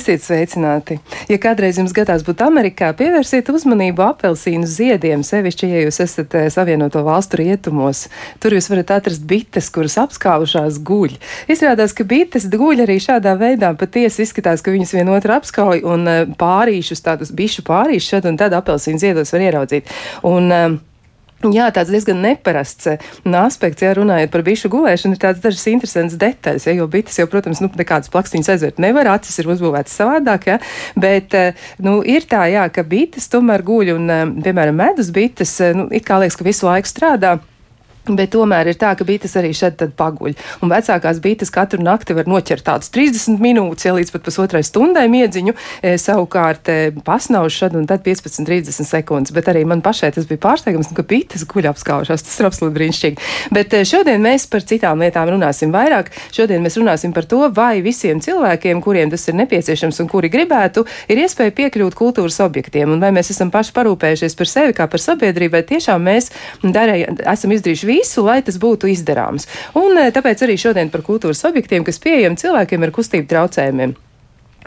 Esiet sveicināti! Ja kādreiz jums gadās būt Amerikā, pievērsiet uzmanību apelsīnu ziediem, sevišķi, ja jūs esat eh, Savienoto valstu rietumos. Tur jūs varat atrast bites, kuras apskaužās guļ. Izrādās, ka bites guļ arī šādā veidā. Patiesi izskatās, ka viņas vienotru apskauj un eh, pārīšus, tādus bišu pārīšus šad un tad apelsīnu ziedos var ieraudzīt. Un, uh, Jā, tāds diezgan neparasts eh, aspekts, ja runājot par bišu gulēšanu, ir tāds dažas interesants detaļas, ja, jo bites jau, protams, nu, nekādas plakstīņas aizvērt nevar, acis ir uzbūvētas savādāk, ja, bet, eh, nu, ir tā, jā, ka bites tomēr guļ un, eh, piemēram, medus bites, nu, it kā liekas, ka visu laiku strādā. Bet tomēr ir tā, ka bites arī šeit paguļ. Un vecākās bites katru nakti var noķert tādus 30 minūtes, ja līdz pat pusotrai stundai miedziņu, e, savukārt e, pasnauž šad un tad 15-30 sekundes. Bet arī man pašai tas bija pārsteigums, nu, ka bites guļ apskaužās. Tas ir absolūti brīnišķīgi. Bet e, šodien mēs par citām lietām runāsim vairāk. Šodien mēs runāsim par to, vai visiem cilvēkiem, kuriem tas ir nepieciešams un kuri gribētu, ir iespēja piekļūt kultūras objektiem. Un vai mēs esam paši parūpējušies par sevi kā par sabiedrību, vai tiešām mēs darēja, esam izdarījuši visu, lai tas būtu izdarāms. Un eh, tāpēc arī šodien par kultūras objektiem, kas pieejami cilvēkiem ar kustību traucējumiem.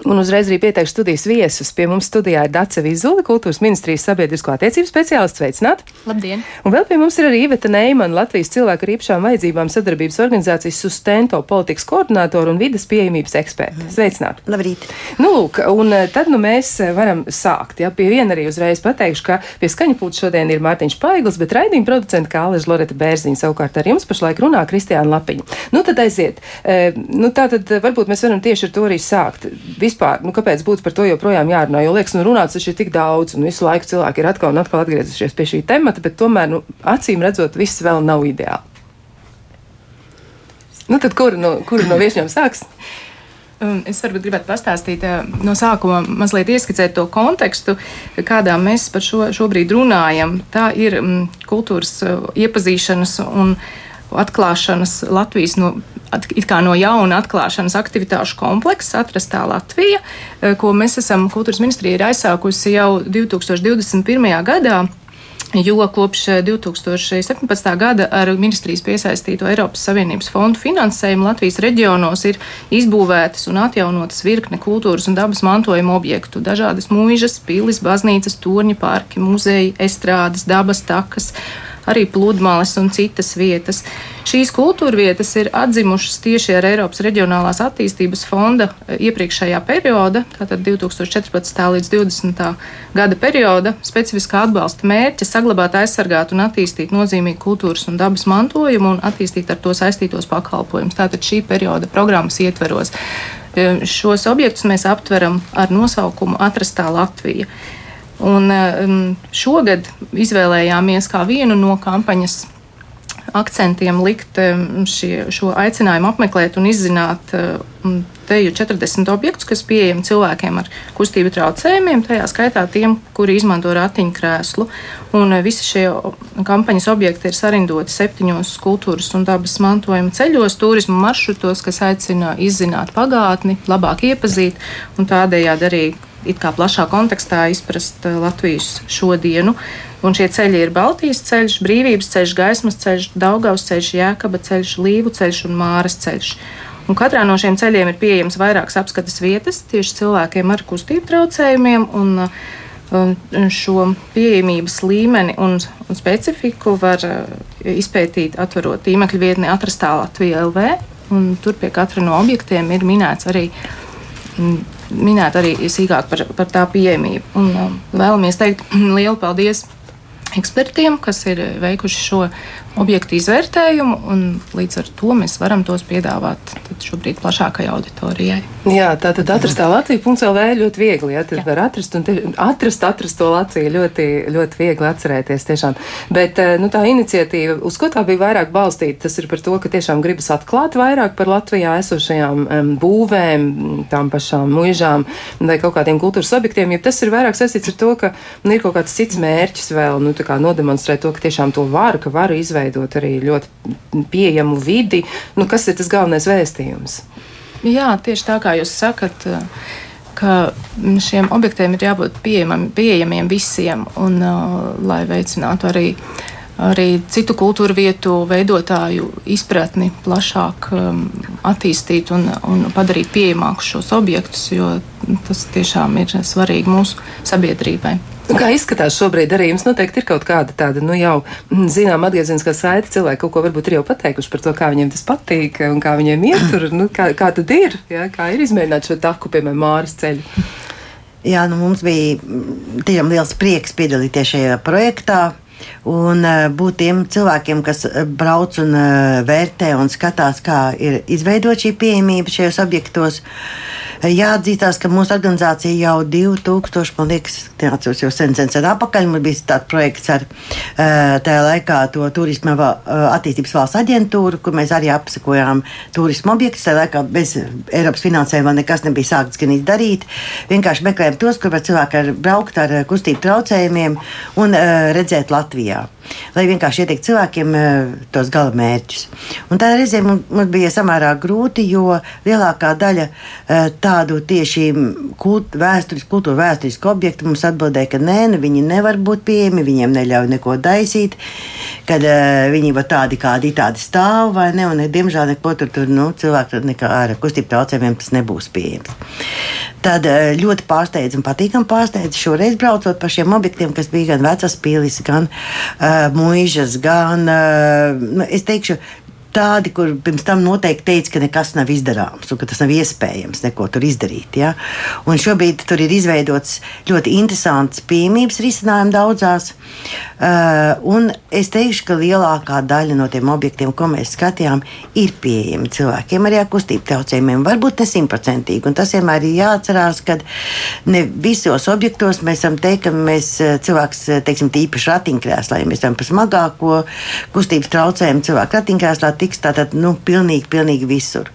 Un uzreiz arī pieteikšu studijas viesus. Pie mums studijā ir Dace Vizuli, kultūras ministrijas sabiedrisko attiecību speciālists. Sveicināt! Labdien! Un vēl pie mums ir arī Iveta Neimana, Latvijas cilvēku ar īpašām vajadzībām sadarbības organizācijas Sustento politikas koordinātora un vidas pieejamības eksperta. Mhm. Sveicināt! Labrīt! Nu, lūk, un eh, tad nu mēs eh, varam sākt. Ja, pie viena arī uzreiz pateikšu, ka pie skaņa pūtas šodien ir Mārtiņš Paigls, bet raidījuma producenta Kāleža Loreta Bērziņa savukārt ar jums pašlaik runā Kristiāna Lapiņa. Nu, tad aiziet. E, nu, tā tad varbūt mēs varam tieši ar to arī sākt vispār, nu, kāpēc būtu par to joprojām jārunā? Jo liekas, nu, runāts taču ir tik daudz, un visu laiku cilvēki ir atkal un atkal atgriezušies pie šī temata, bet tomēr, nu, acīm redzot, viss vēl nav ideāli. Nu, tad kura no, kura no viešņām sāks? Um, es varbūt gribētu pastāstīt uh, no sākuma, mazliet ieskicēt to kontekstu, kādā mēs par šo šobrīd runājam. Tā ir um, kultūras uh, iepazīšanas un atklāšanas Latvijas no it kā no jauna atklāšanas aktivitāšu komplekss atrastā Latvija, eh, ko mēs esam kultūras ministrija ir aizsākusi jau 2021. gadā. Jo kopš 2017. Eh, gada ar ministrijas piesaistīto Eiropas Savienības fondu finansējumu Latvijas reģionos ir izbūvētas un atjaunotas virkne kultūras un dabas mantojuma objektu. Dažādas mūžas, pilis, baznīcas, torņi, parki, muzeji, estrādes, dabas takas arī pludmales un citas vietas. Šīs kultūra vietas ir atzimušas tieši ar Eiropas Reģionālās attīstības fonda eh, iepriekšējā perioda, tātad 2014. līdz 2020. gada perioda, specifiskā atbalsta mērķa saglabāt, aizsargāt un attīstīt nozīmīgu kultūras un dabas mantojumu un attīstīt ar to saistītos pakalpojumus. Tātad šī perioda programmas ietveros. Eh, šos objektus mēs aptveram ar nosaukumu Atrastā Latvija. Un um, šogad izvēlējāmies kā vienu no kampaņas akcentiem likt um, šie, šo aicinājumu apmeklēt un izzināt um, teju 40 objektus, kas pieejami cilvēkiem ar kustību traucējumiem, tajā skaitā tiem, kuri izmanto ratiņkrēslu. Un visi šie kampaņas objekti ir sarindoti septiņos kultūras un dabas mantojuma ceļos, turismu maršrutos, kas aicina izzināt pagātni, labāk iepazīt un tādējādi arī it kā plašā kontekstā izprast eh, Latvijas šodienu. Un šie ceļi ir Baltijas ceļš, Brīvības ceļš, Gaismas ceļš, Daugavas ceļš, Jēkaba ceļš, Līvu ceļš un Māras ceļš. Un katrā no šiem ceļiem ir pieejams vairākas apskates vietas tieši cilvēkiem ar kustību traucējumiem. Un, un šo pieejamības līmeni un, un specifiku var eh, izpētīt, atverot tīmekļa vietni Atrastā Latvija LV. Tur pie katra no objektiem ir minēts arī mm, minēt arī sīkāk par, par tā pieejamību. Un um, vēlamies teikt lielu paldies ekspertiem, kas ir veikuši šo objektu izvērtējumu, un līdz ar to mēs varam tos piedāvāt šobrīd plašākai auditorijai. Jā, tā tad atrast tā Latvija.lv ļoti viegli. Jā, tad jā. var atrast un atrast, atrast to Latviju ļoti, ļoti viegli atcerēties tiešām. Bet eh, nu, tā iniciatīva, uz ko tā bija vairāk balstīta, tas ir par to, ka tiešām gribas atklāt vairāk par Latvijā esošajām um, būvēm, tām pašām muižām vai kaut kādiem kultūras objektiem, ja tas ir vairāk saistīts ar to, ka nu, ir kaut kāds cits mērķis vēl, nu, kā nodemonstrēt to, ka tiešām to var, ka var izveidot izveidot arī ļoti pieejamu vidi. Nu, kas ir tas galvenais vēstījums? Jā, tieši tā kā jūs sakat. Ka šiem objektiem ir jābūt pieejamiem, pieejamiem visiem, un uh, lai veicinātu arī arī citu kultūru vietu veidotāju izpratni plašāk um, attīstīt un, un padarīt pieejamākus šos objektus, jo tas tiešām ir svarīgi mūsu sabiedrībai. Nu, kā izskatās šobrīd arī jums noteikti ir kaut kāda tāda, nu jau, mm, zinām, atgriezeniskā saite, cilvēki kaut ko varbūt ir jau pateikuši par to, kā viņiem tas patīk un kā viņiem iet tur, nu, kā, kā tad ir, ja, kā ir izmēģināt šo taku, piemēram, Māras ceļu. Jā, nu mums bija mm, tiešām liels prieks piedalīties šajā projektā un uh, būt tiem cilvēkiem, kas eh, brauc un uh, vērtē un skatās, kā ir izveidot šī pieejamība šajos objektos. Jāatzīstās, ka mūsu organizācija jau 2000, man liekas, neatceros jau sen, sen, sen atpakaļ. Mums bija tāds projekts ar tajā laikā to turisma attīstības valsts aģentūru, kur mēs arī apsakojām turisma objektus. Tajā laikā bez Eiropas finansējuma nekas nebija sākts gan izdarīt. Vienkārši meklējām tos, kur var cilvēki ar braukt ar kustību traucējumiem un redzēt Latvijā lai vienkārši ieteiktu cilvēkiem uh, tos gala mērķus. Un tā reizē mums, bija samērā grūti, jo lielākā daļa uh, tādu tieši kult, vēsturis, kultūra vēsturisku objektu mums atbildēja, ka nē, nu, viņi nevar būt pieejami, viņiem neļauj neko daisīt, kad uh, viņi var tādi kādi tādi stāv vai ne, un diemžēl neko tur, tur nu, cilvēku nekā ar kustību traucējumiem tas nebūs pieejams. Tad ļoti pārsteidz un patīkami pārsteidz šoreiz braucot pa šiem objektiem, kas bija gan vecas pīlis, gan uh, mūžas, gan, nu, es teikšu, tādi, kur pirms tam noteikti teica, ka nekas nav izdarāms un ka tas nav iespējams neko tur izdarīt. Ja? Un šobrīd tur ir izveidots ļoti interesants pieejamības risinājums daudzās. Uh, un es teikšu, ka lielākā daļa no tiem objektiem, ko mēs skatījām, ir pieejami cilvēkiem ar kustību traucējumiem. Varbūt ne simtprocentīgi. Tas vienmēr ir jāatcerās, ka ne visos objektos mēs varam teikt, ka mēs uh, cilvēks, uh, teiksim, īpaši ratiņkrēslā, ja mēs esam par smagāko kustības traucējumu cilvēku ratiņkrēslā, tiks tātad nu, pilnīgi, pilnīgi visur.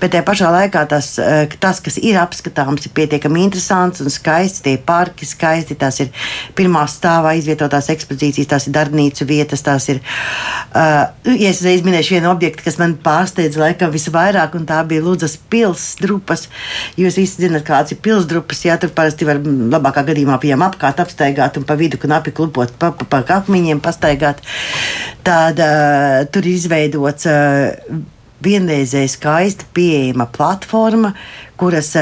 Bet tajā pašā laikā tas, eh, tas, kas ir apskatāms, ir pietiekami interesants un skaists. Tie parki skaisti, tās ir pirmā stāvā izvietotās ekspozīcijas, tās ir darbnīcu vietas, tās ir. Uh, ja es reiz minēšu vienu objektu, kas man pārsteidza laikam visvairāk, un tā bija Lūdzas pilsētas drupas. Jūs visi zināt, kāds ir pilsdrupas, jā, tur parasti var labākā gadījumā pie viņiem apkārt apstaigāt un pa vidu knapi klupot pa, pa, pa akmeņiem pastaigāt. Tāda uh, tur izveidots uh, vienreizēja skaista, pieejama platforma, kuras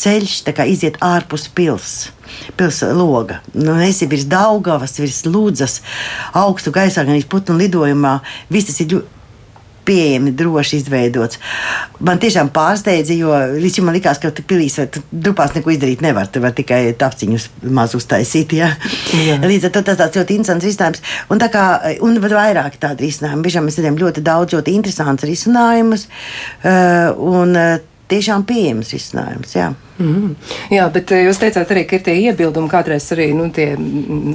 ceļš iziet ārpus pilsētas. Pilsēta loga. Nu, es esmu virs Daugavas, virs Lūdzas, augstu gaisā, gan izputnu lidojumā. Viss tas ir pieejami, droši izveidots. Man tiešām pārsteidza, jo līdz šim man likās, ka pilīs vai drupās neko izdarīt nevar. Tur var tikai tapciņus maz uztaisīt. Ja? Jā. Līdz ar to tas tāds ļoti interesants risinājums. Un, tā kā, un vairāk tādu risinājumu. Biežām mēs redzam ļoti daudz ļoti interesants risinājumus. Uh, un, uh, tiešām pieejams risinājums. Jā. Mm. Jā, bet eh, jūs teicāt arī, ka ir tie iebildumi, kādreiz arī nu, tie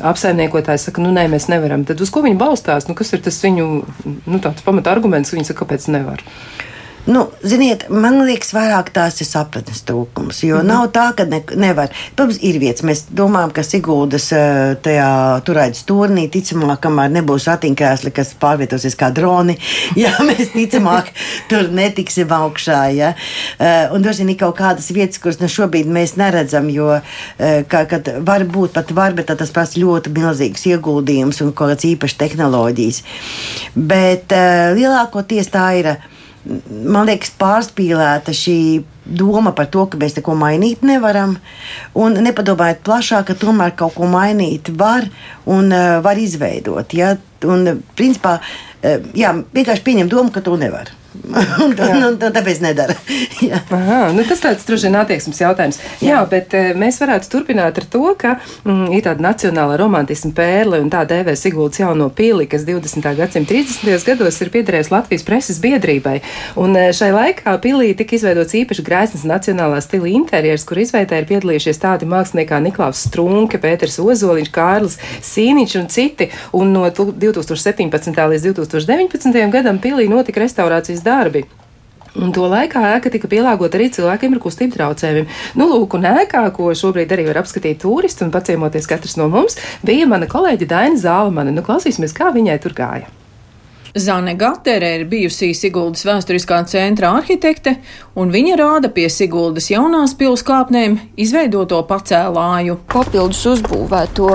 apsaimniekotāji saka, nu nē, mēs nevaram. Tad uz ko viņi balstās? Nu, kas ir tas viņu nu, pamata arguments, viņi saka, kāpēc nevar? Nu, ziniet, man liekas, vairāk tās ir sapratnes trūkums. Jo mm -hmm. nav tā, ka ne, nevar. Protams, ir vietas. Mēs domājam, ka Sigūdas eh, tajā turētas turnī ticamāk, kamēr nebūs ratiņkrēsli, kas pārvietosies kā droni, ja mēs ticamāk tur netiksim augšā. Ja? Uh, un droši vien ir kaut kādas vietas, kuras nu šobrīd mēs neredzam, jo uh, kā, var būt pat var, bet tas prasa ļoti milzīgs ieguldījums un kaut kādas īpašas tehnoloģijas. Bet lielākoties tā ir. Man liekas, pārspīlēta šī doma par to, ka mēs neko mainīt nevaram, un nepadomājot plašāk, ka tomēr kaut ko mainīt var un uh, var izveidot. Ja? Un, principā, uh, jā, vienkārši pieņem domu, ka to nevar. un, tā, nu, tāpēc nedara. Aha, nu tas tāds droši vien attieksmes jautājums. Jā, Jā bet e, mēs varētu turpināt ar to, ka mm, ir tāda nacionāla romantisma pērle un tā dēvē Siguldas jauno pīli, kas 20. gadsimta 30. gados ir piederējis Latvijas preses biedrībai. Un e, šai laikā pilī tika izveidots īpaši graisnes nacionālā stila interjers, kur izveidē ir piedalījušies tādi mākslinieki kā Niklaus Strunke, Pēters Ozoliņš, Kārlis Sīniņš un citi. Un no 2017. līdz 2019. gadam pilī notika restaurācijas darbi. Un to laikā ēka tika pielāgota arī cilvēkiem ar kustību traucējumiem. Nu, lūk, un ēkā, ko šobrīd arī var apskatīt turisti un paciemoties katrs no mums, bija mana kolēģe Daina Zālamane. Nu, klausīsimies, kā viņai tur gāja. Zane Gatere ir bijusī Siguldas vēsturiskā centra arhitekte, un viņa rāda pie Siguldas jaunās pils kāpnēm izveidoto pacēlāju. Papildus uzbūvēto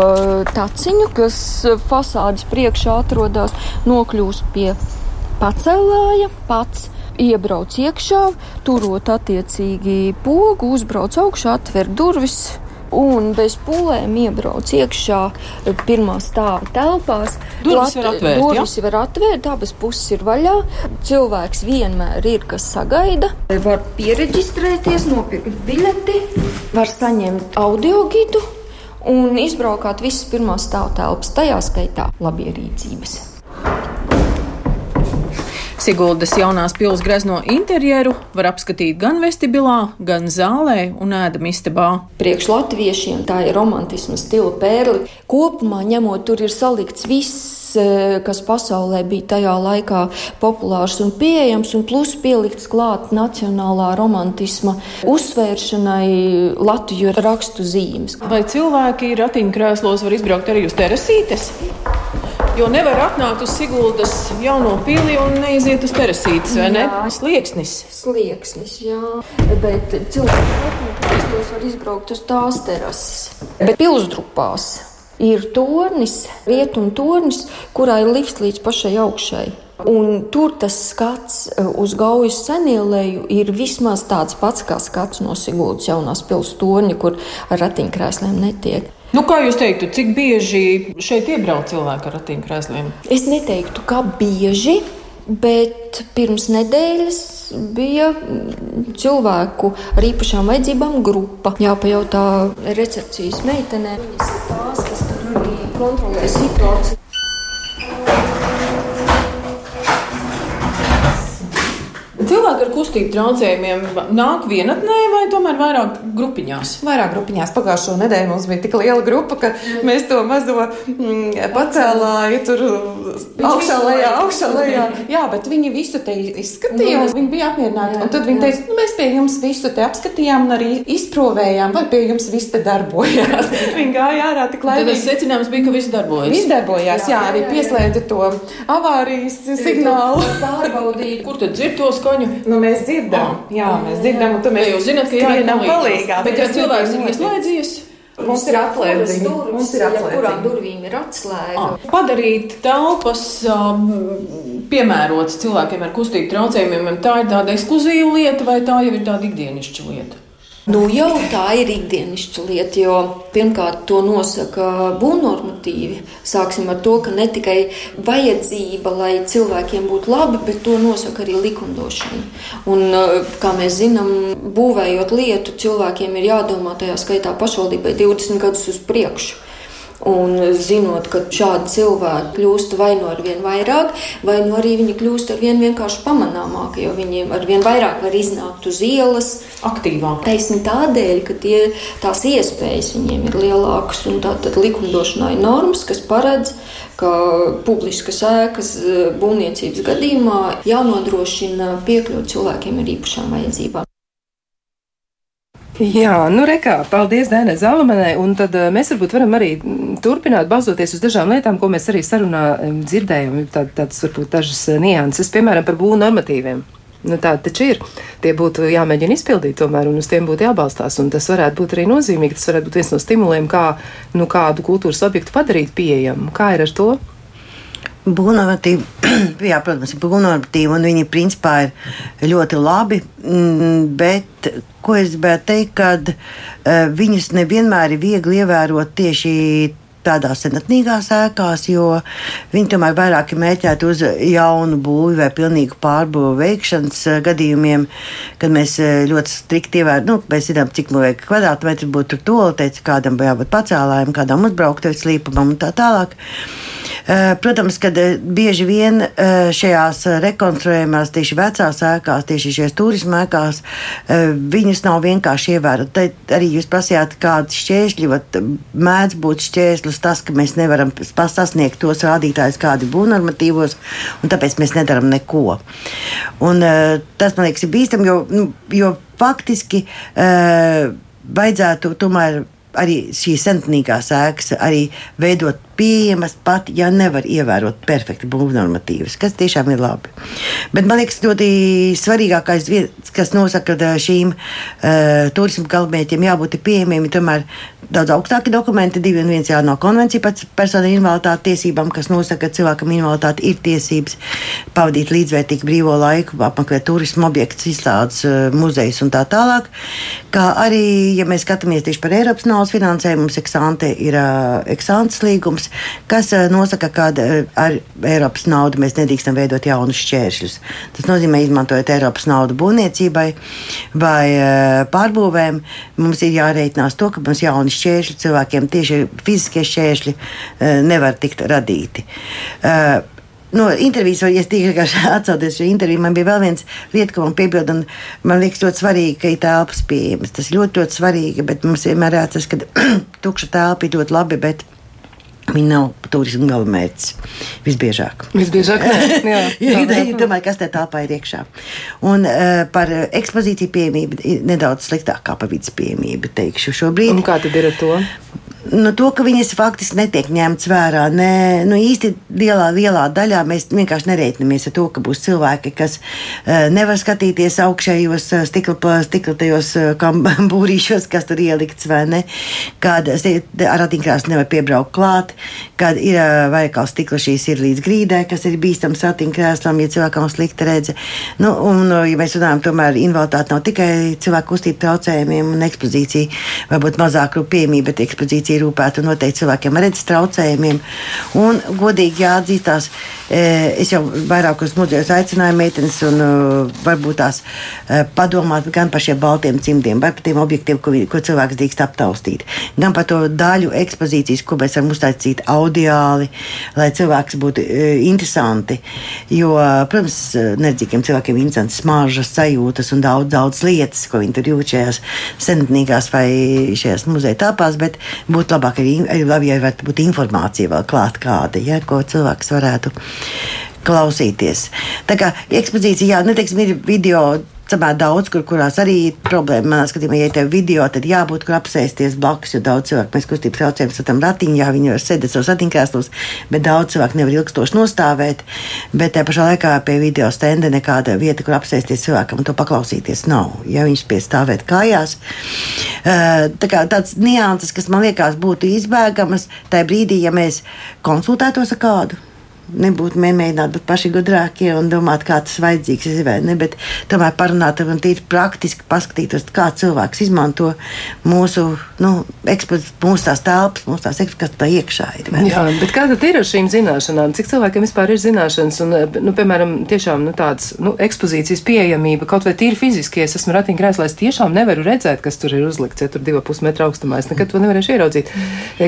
taciņu, kas fasādes priekšā atrodas, nokļūst pie pacēlāja pats iebrauc iekšā, turot attiecīgi pogu, uzbrauc augšā, atver durvis. Un bez pūlēm iebrauc iekšā pirmā stāva telpās. Durvis var atvērt, durvis ja? var atvērt, abas puses ir vaļā. Cilvēks vienmēr ir, kas sagaida. Var pieregistrēties, nopirkt biļeti, var saņemt audio gidu un izbraukāt visas pirmās stāva telpas, tajā skaitā labierīcības. Siguldas jaunās pils grezno interjeru var apskatīt gan vestibilā, gan zālē un ēdam istabā. Priekš latviešiem tā ir romantisma stila pērli. Kopumā ņemot, tur ir salikts viss eh, kas pasaulē bija tajā laikā populārs un pieejams, un plus pielikts klāt nacionālā romantisma uzsvēršanai Latviju rakstu zīmes. Vai cilvēki ratiņkrēslos var izbraukt arī uz terasītes? Jo nevar atnākt uz Siguldas jauno pili un neiziet uz terasītes, vai ne? Jā. Slieksnis. Slieksnis, jā, bet cilvēki var izbraukt uz tās terases. Bet pilsdrupās ir tornis, rietumu tornis, kurā ir lifts līdz pašai augšai. Un tur tas skats eh, uz Gaujas senielēju ir vismaz tāds pats kā skats no Siguldas jaunās pilsētas torņa, kur ar ratiņkrēsliem netiek. Nu, kā jūs teiktu, cik bieži šeit iebrauc cilvēki ar ratiņkrēsliem? Es neteiktu, ka bieži, bet pirms nedēļas bija mm, cilvēku ar īpašām vajadzībām grupa. Jāpajautā recepcijas meitenēm, viņas ir tās, kas tur kontrolē situāciju. Cilvēki ar kustību traucējumiem nāk vienatnē vai tomēr vairāk grupiņās? Vairāk grupiņās pagājušo nedēļu mums bija tik liela grupa, ka mēs to mazo mm, pacēlāju tur augšā, lejā, augšā, lejā. Jā, bet viņi visu te izskatīja un viņi bija apmierināti. Un tad viņi teica, nu, mēs pie jums visu te apskatījām un arī izprovējām, vai pie jums viss te darbojās. viņi gāja ārā tik Tad laimīgi. secinājums bija, ka viss darbojas. Viss darbojās, jā, arī pieslēdza to avārijas signālu. Pārbaudīt. Kur tad dzird to skaņu? Nu, mēs dzirdam, jā, mēs dzirdam, un tu mēs jūs zināt, ka jāiet palīgā. Bet ja cilvēks ir ieslēdzies, Mums ir atslēdziņa. Mums ir Kurām atslēdziņa. durvīm ir atslēga? Ah, padarīt telpas um, piemērotas cilvēkiem ar kustību traucējumiem, tā ir tāda ekskluzīva lieta vai tā jau ir tāda ikdienišķa lieta? Nu, jau tā ir ikdienišķa lieta, jo pirmkārt to nosaka būvnormatīvi. Sāksim ar to, ka ne tikai vajadzība, lai cilvēkiem būtu labi, bet to nosaka arī likumdošana. Un, eh, kā mēs zinām, būvējot lietu, cilvēkiem ir jādomā tajā skaitā pašvaldībai 20 gadus uz priekšu. Un zinot, ka šādi cilvēki kļūst vai nu ar vien vairāk, vai nu arī viņi kļūst ar vien vienkārši pamanāmāki, jo viņiem ar vien vairāk var iznākt uz ielas, Aktīvāk. Taisni tādēļ, ka tie, tās iespējas viņiem ir lielākas, un tātad likumdošanā ir normas, kas paredz, ka publiskas ēkas eh, būvniecības gadījumā jānodrošina piekļūt cilvēkiem ar īpašām vajadzībām. Jā, nu rekā, paldies Dēnai Zalamanai, un tad uh, mēs varbūt varam arī mm, turpināt bazoties uz dažām lietām, ko mēs arī sarunā um, dzirdējām, tā, tādas varbūt dažas uh, nianses, piemēram, par būvu normatīviem. Nu, tā taču ir. Tie būtu jāmēģina izpildīt, tomēr, un uz tiem būtu jābalstās. Tas varētu būt arī nozīmīgi. Tas varētu būt viens no stimuliem, kā nu, kādu kultūras objektu padarīt pieejamu. Kā ir ar to? Būvnormatīvi, jā, protams, ir būvnormatīvi, un viņi principā ir ļoti labi. mm, Bet, ko es gribētu teikt, kad uh, viņus nevienmēr ir viegli ievērot tieši tādās senatnīgās ēkās, jo viņi tomēr vairāk ir mērķēti uz jaunu būvi vai pilnīgu pārbūvi veikšanas eh, gadījumiem, kad mēs eh, ļoti strikti ievērojam, nu, mēs zinām, cik lieka kvadrātmetri būtu tur toaletēs, kādam jābūt pacēlājiem, kādam uzbrauktuves līpumam un tā tālāk. Eh, Protams, ka bieži vien eh, šajās rekonstruējumās, tieši vecās ēkās, tieši šajās turisma ēkās, eh, viņus nav vienkārši ievērot. Tad arī jūs prasījāt, kādi šķēršļi, mēdz būt šķērslis tas, ka mēs nevaram sasniegt tos rādītājus, kādi būtu normatīvos, un tāpēc mēs nedaram neko. Un, tas, man liekas, ir bīstami, jo, nu, jo faktiski vajadzētu tomēr arī šīs senatnīgās ēkas arī veidot pieejamas pat, ja nevar ievērot perfekti būvnormatīvas, kas tiešām ir labi. Bet man liekas, ļoti svarīgākais, kas nosaka, ka šīm uh, turismu galvenajiem jābūt pieejamiem, ir tomēr daudz augstāki dokumenti, divi un viens jāno konvencija par personu invaliditāti tiesībām, kas nosaka, ka cilvēkam invaliditāte ir tiesības pavadīt līdzvērtīgu brīvo laiku, apmeklēt turismu objektus, izstādes, muzejus un tā tālāk. Kā arī, ja mēs skatāmies tieši par Eiropas naudas finansējumu, mums eksante ir uh, eksantes līgums, kas uh, nosaka, ka uh, ar Eiropas naudu mēs nedrīkstam veidot jaunus šķēršļus. Tas nozīmē, izmantojot Eiropas naudu būvniecībai vai uh, pārbūvēm, mums ir jārēķinās to, ka mums jauni šķēršļi cilvēkiem, tieši fiziskie šķēršļi, nevar tikt radīti. Eh, no intervijas, vai es tikai atcaucos šo interviju, man bija vēl viens lieta, ko man piebilda, un man liekas ļoti svarīgi, ka ir telpas pieejamas. Tas ļoti, ļoti svarīgi, bet mums vienmēr jāatcerās, ka tukša telpa ir ļoti labi, bet Viņi nav turisma galamērķis visbiežāk. Visbiežāk, nē, jā. jā, jā domāju, kas te tālpā ir iekšā. Un uh, par ekspozīciju pieejamību nedaudz sliktāk kā par vidas pieejamību, teikšu šobrīd. Un kā tad ir ar to? Nu, to, ka viņas faktiski netiek ņemtas vērā. Ne, nu, īsti lielā, lielā daļā mēs vienkārši nereiķinamies ar to, ka būs cilvēki, kas uh, nevar skatīties augšējos uh, stikla, stikla tajos uh, būrīšos, kas tur ielikts, vai ne, kad ar ratiņkrāsu nevar piebraukt klāt, kad ir veikals stikla šīs ir līdz grīdai, kas ir bīstams ratiņkrēslam, ja cilvēkam slikta redze. Nu, un, ja mēs runājam, tomēr invaliditāte nav tikai cilvēku kustību traucējumiem un ekspozīcija, varbūt mazāk pieejamība, bet ekspozīcija rūpētu noteikti cilvēkiem ar redzes traucējumiem. Un, godīgi jāatzīstās, e, es jau vairākos muzejos aicināju meitenes un e, varbūt tās e, padomāt gan par šiem baltiem cimdiem, gan par tiem objektiem, ko, ko cilvēks drīkst aptaustīt, gan par to daļu ekspozīcijas, ko mēs varam uztaisīt audiāli, lai cilvēks būtu interesanti. Jo, protams, nedzīgiem cilvēkiem ir interesantas smaržas, sajūtas un daudz, daudz lietas, ko viņi tur jūt šajās senatnīgās vai šajās muzeja telpās, bet būtu būtu labāk arī, ja varētu būt informācija vēl klāt kāda, ja, ko cilvēks varētu klausīties. Tā kā ekspozīcija, jā, neteiksim, ir video samērā daudz, kur, kurās arī ir problēma. Manā skatījumā, ja tev video, tad jābūt kur apsēsties blakus, jo daudz cilvēku mēs kustības traucējam satam ratiņu, jā, viņi var sēdēt savos ratiņkrēslos, bet daudz cilvēku nevar ilgstoši nostāvēt. Bet tajā pašā laikā pie video stenda nekāda vieta, kur apsēsties cilvēkam un to paklausīties nav. Ja viņš spēj stāvēt kājās, tā kā tāds nianses, kas man liekas būtu izbēgamas, tajā brīdī, ja mēs konsultētos ar kādu nebūtu mēģināt būt paši gudrākie un domāt, kā tas vajadzīgs ir vai ne, bet tomēr parunāt un tīri praktiski paskatīties, kā cilvēks izmanto mūsu, nu, ekspos, mūsu tās telpas, mūsu tās ekspos, kas tā iekšā ir. Jā, bet kā tad ir ar šīm zināšanām? Cik cilvēkiem vispār ir zināšanas un, nu, piemēram, tiešām, nu, tāds, nu, ekspozīcijas pieejamība, kaut vai tīri fiziski, ja es esmu ratiņkrēslā, es tiešām nevaru redzēt, kas tur ir uzlikts, ja tur divu pusmetru augstumā, es nekad to nevarēšu ieraudzīt.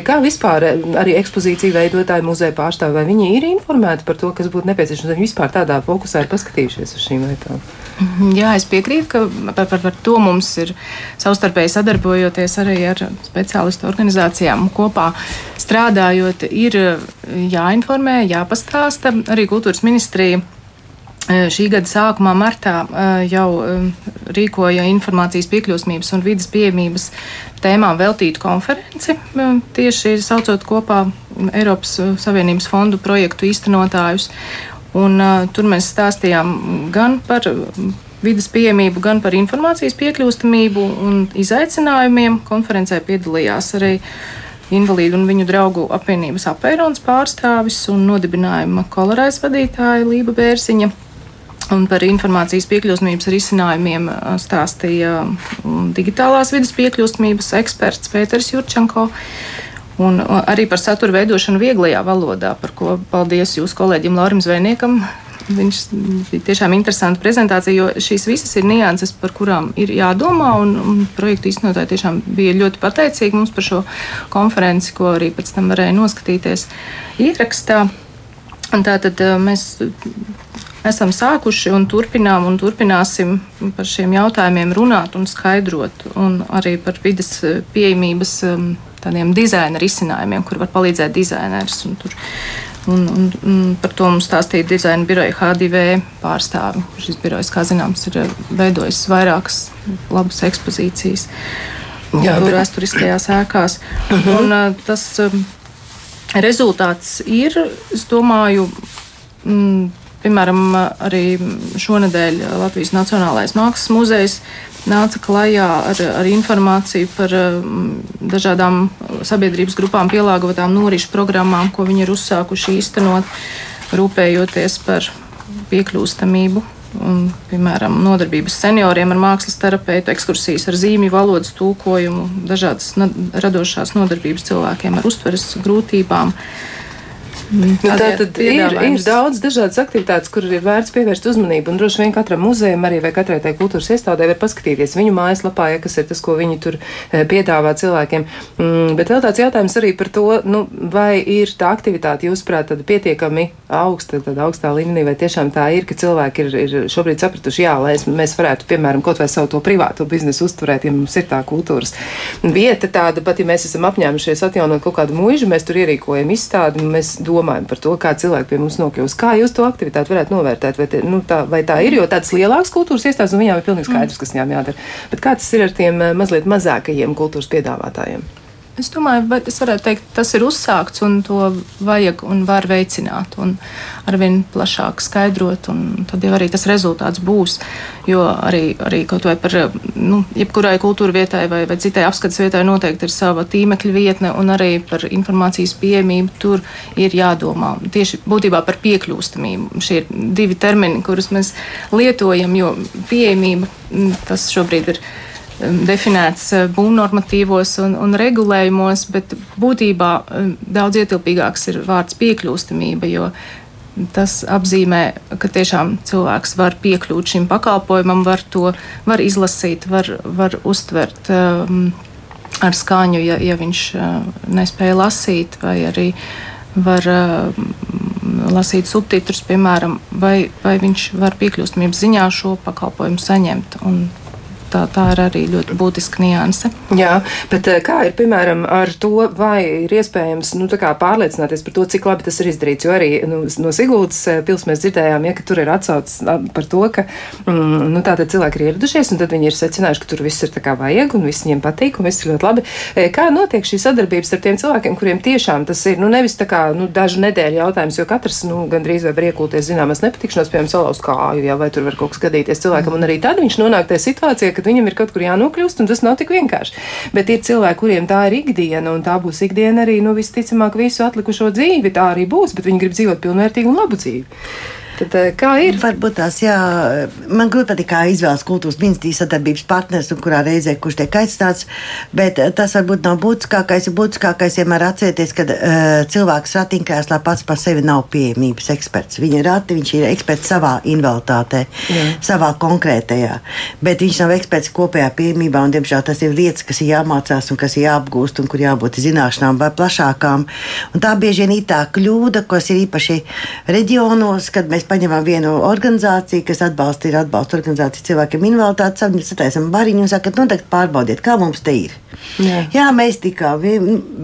Kā vispār arī ekspozīcija veidotāji, muzeja pārstāvi, vai viņi ir informēti? Informēti par to, kas būtu nepieciešams. Viņi vispār tādā fokusā ir paskatījušies uz šīm lietām. Mhm, jā, es piekrītu, ka par, par, par to mums ir savstarpēji sadarbojoties arī ar speciālistu organizācijām kopā strādājot, ir jāinformē, jāpastāsta arī kultūras ministrija šī gada sākumā, martā, jau rīkoja informācijas piekļūsmības un vidas pieejamības tēmām veltītu konferenci, tieši saucot kopā Eiropas Savienības fondu projektu īstenotājus. Un, tur mēs stāstījām gan par vidas pieejamību, gan par informācijas piekļūstamību un izaicinājumiem. Konferencē piedalījās arī invalīdu un viņu draugu apvienības apēnons pārstāvis un nodibinājuma kolorais vadītāja Lība Bērziņa. Un par informācijas piekļūsmības risinājumiem stāstīja digitālās vidas piekļūsmības eksperts Pēters Jurčenko. Un arī par satura veidošanu vieglajā valodā, par ko paldies jūsu kolēģim Laurim Zvejniekam. Viņš bija tiešām interesanta prezentācija, jo šīs visas ir nianses, par kurām ir jādomā. Un, un projektu īstenotāji tiešām bija ļoti pateicīgi mums par šo konferenci, ko arī pēc tam varēja noskatīties ierakstā. Un tātad mēs esam sākuši un turpinām un turpināsim par šiem jautājumiem runāt un skaidrot, un arī par vidas eh, pieejamības um, tādiem dizaina risinājumiem, kur var palīdzēt dizainers. Un tur, un, un, un par to mums stāstīja dizaina biroja H2V pārstāvi. Šis birojs, kā zināms, ir eh, veidojis vairākas labas ekspozīcijas. Jā, tur vēsturiskajās ēkās. Uh -huh. Un, uh, tas um, rezultāts ir, es domāju, mm, piemēram, arī šonadēļ Latvijas Nacionālais Mākslas muzejs nāca klajā ar, ar informāciju par um, dažādām sabiedrības grupām pielāgotām norīšu programmām, ko viņi ir uzsākuši īstenot, rūpējoties par piekļūstamību. Un, piemēram, nodarbības senioriem ar mākslas terapeitu, ekskursijas ar zīmju, valodas tulkojumu, dažādas radošās nodarbības cilvēkiem ar uztveres grūtībām. Uh, Mm. Nu, tā tad ir, ir daudz dažādas aktivitātes, kur ir vērts pievērst uzmanību. Un droši vien katram muzejam arī vai katrai tai kultūras iestādē var paskatīties viņu mājaslapā, ja kas ir tas, ko viņi tur eh, piedāvā cilvēkiem. Mm, bet vēl tāds jautājums arī par to, nu, vai ir tā aktivitāte, jūsuprāt, pietiekami augsta, tad augstā līmenī, vai tiešām tā ir, ka cilvēki ir, ir šobrīd sapratuši, jā, lai mēs varētu, piemēram, kaut vai savu to privāto biznesu uzturēt, ja mums ir tā kultūras vieta tāda, pat ja mēs esam apņēmušies atjaunot kaut kādu mūžu, mēs tur ierīkojam izstādi, mēs domājam, domājam par to, kā cilvēki pie mums nokļūst. Kā jūs to aktivitāti varētu novērtēt? Vai, te, nu, tā, vai tā ir? Jo tādas lielākas kultūras iestādes, un viņām ir pilnīgi skaidrs, kas viņām jādara. Bet kā tas ir ar tiem eh, mazliet mazākajiem kultūras piedāvātājiem? Es domāju, es varētu teikt, tas ir uzsākts un to vajag un var veicināt un arvien plašāk skaidrot, un tad jau arī tas rezultāts būs. Jo arī, arī kaut vai par, nu, jebkurai kultūra vietai vai, vai citai apskates vietai noteikti ir sava tīmekļa vietne, un arī par informācijas pieejamību tur ir jādomā. Tieši būtībā par piekļūstamību. Šie ir divi termini, kurus mēs lietojam, jo pieejamība tas šobrīd ir definēts uh, būvnormatīvos un, un regulējumos, bet būtībā um, daudz ietilpīgāks ir vārds piekļūstamība, jo tas apzīmē, ka tiešām cilvēks var piekļūt šim pakalpojumam, var to var izlasīt, var, var uztvert um, ar skaņu, ja, ja viņš uh, nespēja lasīt, vai arī var uh, lasīt subtitrus, piemēram, vai, vai viņš var piekļūstamības ziņā šo pakalpojumu saņemt. Un tā, tā ir arī ļoti būtiska nianse. Jā, bet eh, kā ir piemēram ar to, vai ir iespējams nu, pārliecināties par to, cik labi tas ir izdarīts? Jo arī nu, no Siguldas eh, pils mēs dzirdējām, ja, ka tur ir atsaucis par to, ka mm, nu, tātad cilvēki ir ieradušies, un tad viņi ir secinājuši, ka tur viss ir tā kā vajag, un viss viņiem patīk, un viss ir ļoti labi. Eh, kā notiek šī sadarbības ar tiem cilvēkiem, kuriem tiešām tas ir nu, nevis tā kā nu, dažu nedēļu jautājums, jo katrs nu, gandrīz vai var iekulties zināmas nepatikšanās, piemēram, salauzt kāju, jā, vai tur var kaut kas gadīties cilvēkam, un arī tad viņš nonāk tajā situācijā, kad viņam ir kaut kur jānokļūst, un tas nav tik vienkārši. Bet ir cilvēki, kuriem tā ir ikdiena, un tā būs ikdiena arī, nu, visticamāk, visu atlikušo dzīvi. Tā arī būs, bet viņi grib dzīvot pilnvērtīgu un labu dzīvi. Tad, eh, kā ir? Varbūt tās, jā, man grūti patīk, kā izvēlas kultūras ministrijas sadarbības partners un kurā reizē kurš tiek aizstāts, bet eh, tas varbūt nav būtiskākais. Būtiskākais vienmēr atcerieties, ka uh, cilvēks ratiņkrēslā pats par sevi nav pieejamības eksperts. Viņa ir rati, viņš ir eksperts savā invaliditātē, savā konkrētajā, bet viņš nav eksperts kopējā pieejamībā, un diemžēl tas ir lietas, kas ir jāmācās un kas ir jāapgūst un kur jābūt zināšanām vai plašākām. Un tā bieži vien ir tā kļūda, kas ir īpaši reģionos, kad mēs mēs paņemam vienu organizāciju, kas atbalsta, ir atbalsta organizācija cilvēkiem invaliditāti, sataisam bariņu un saka, nu, tagad pārbaudiet, kā mums te ir. Jā, Jā mēs tikām,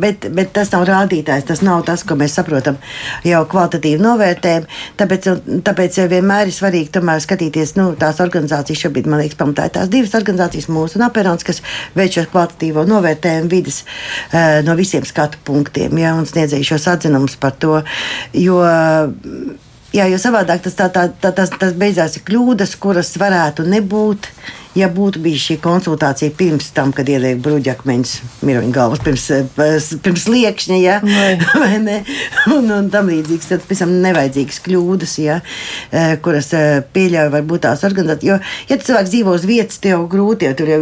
bet, bet tas nav rādītājs, tas nav tas, ko mēs saprotam jau kvalitatīvi novērtējam. Tāpēc, tāpēc vienmēr ir svarīgi tomēr skatīties, nu, tās organizācijas šobrīd, man liekas, pamatā ir tās divas organizācijas, mūsu un Aperons, kas veic šo kvalitatīvo novērtējumu vidas uh, no visiem skatu punktiem, ja, un sniedzēju šos atzinumus par to, jo Jā, jo savādāk tas, tā, tā, tā, tas, tas beidzās kļūdas, kuras varētu nebūt ja būtu bijusi šī konsultācija pirms tam, kad ieliek bruģakmeņus miroņu galvas, pirms, eh, pirms liekšņa, ja, vai? Ne, un, un tam līdzīgs, tad tam nevajadzīgas kļūdas, ja, eh, kuras eh, pieļauj varbūt tās organizācijas, jo, ja cilvēks dzīvo uz vietas, tev grūti, jo tur jau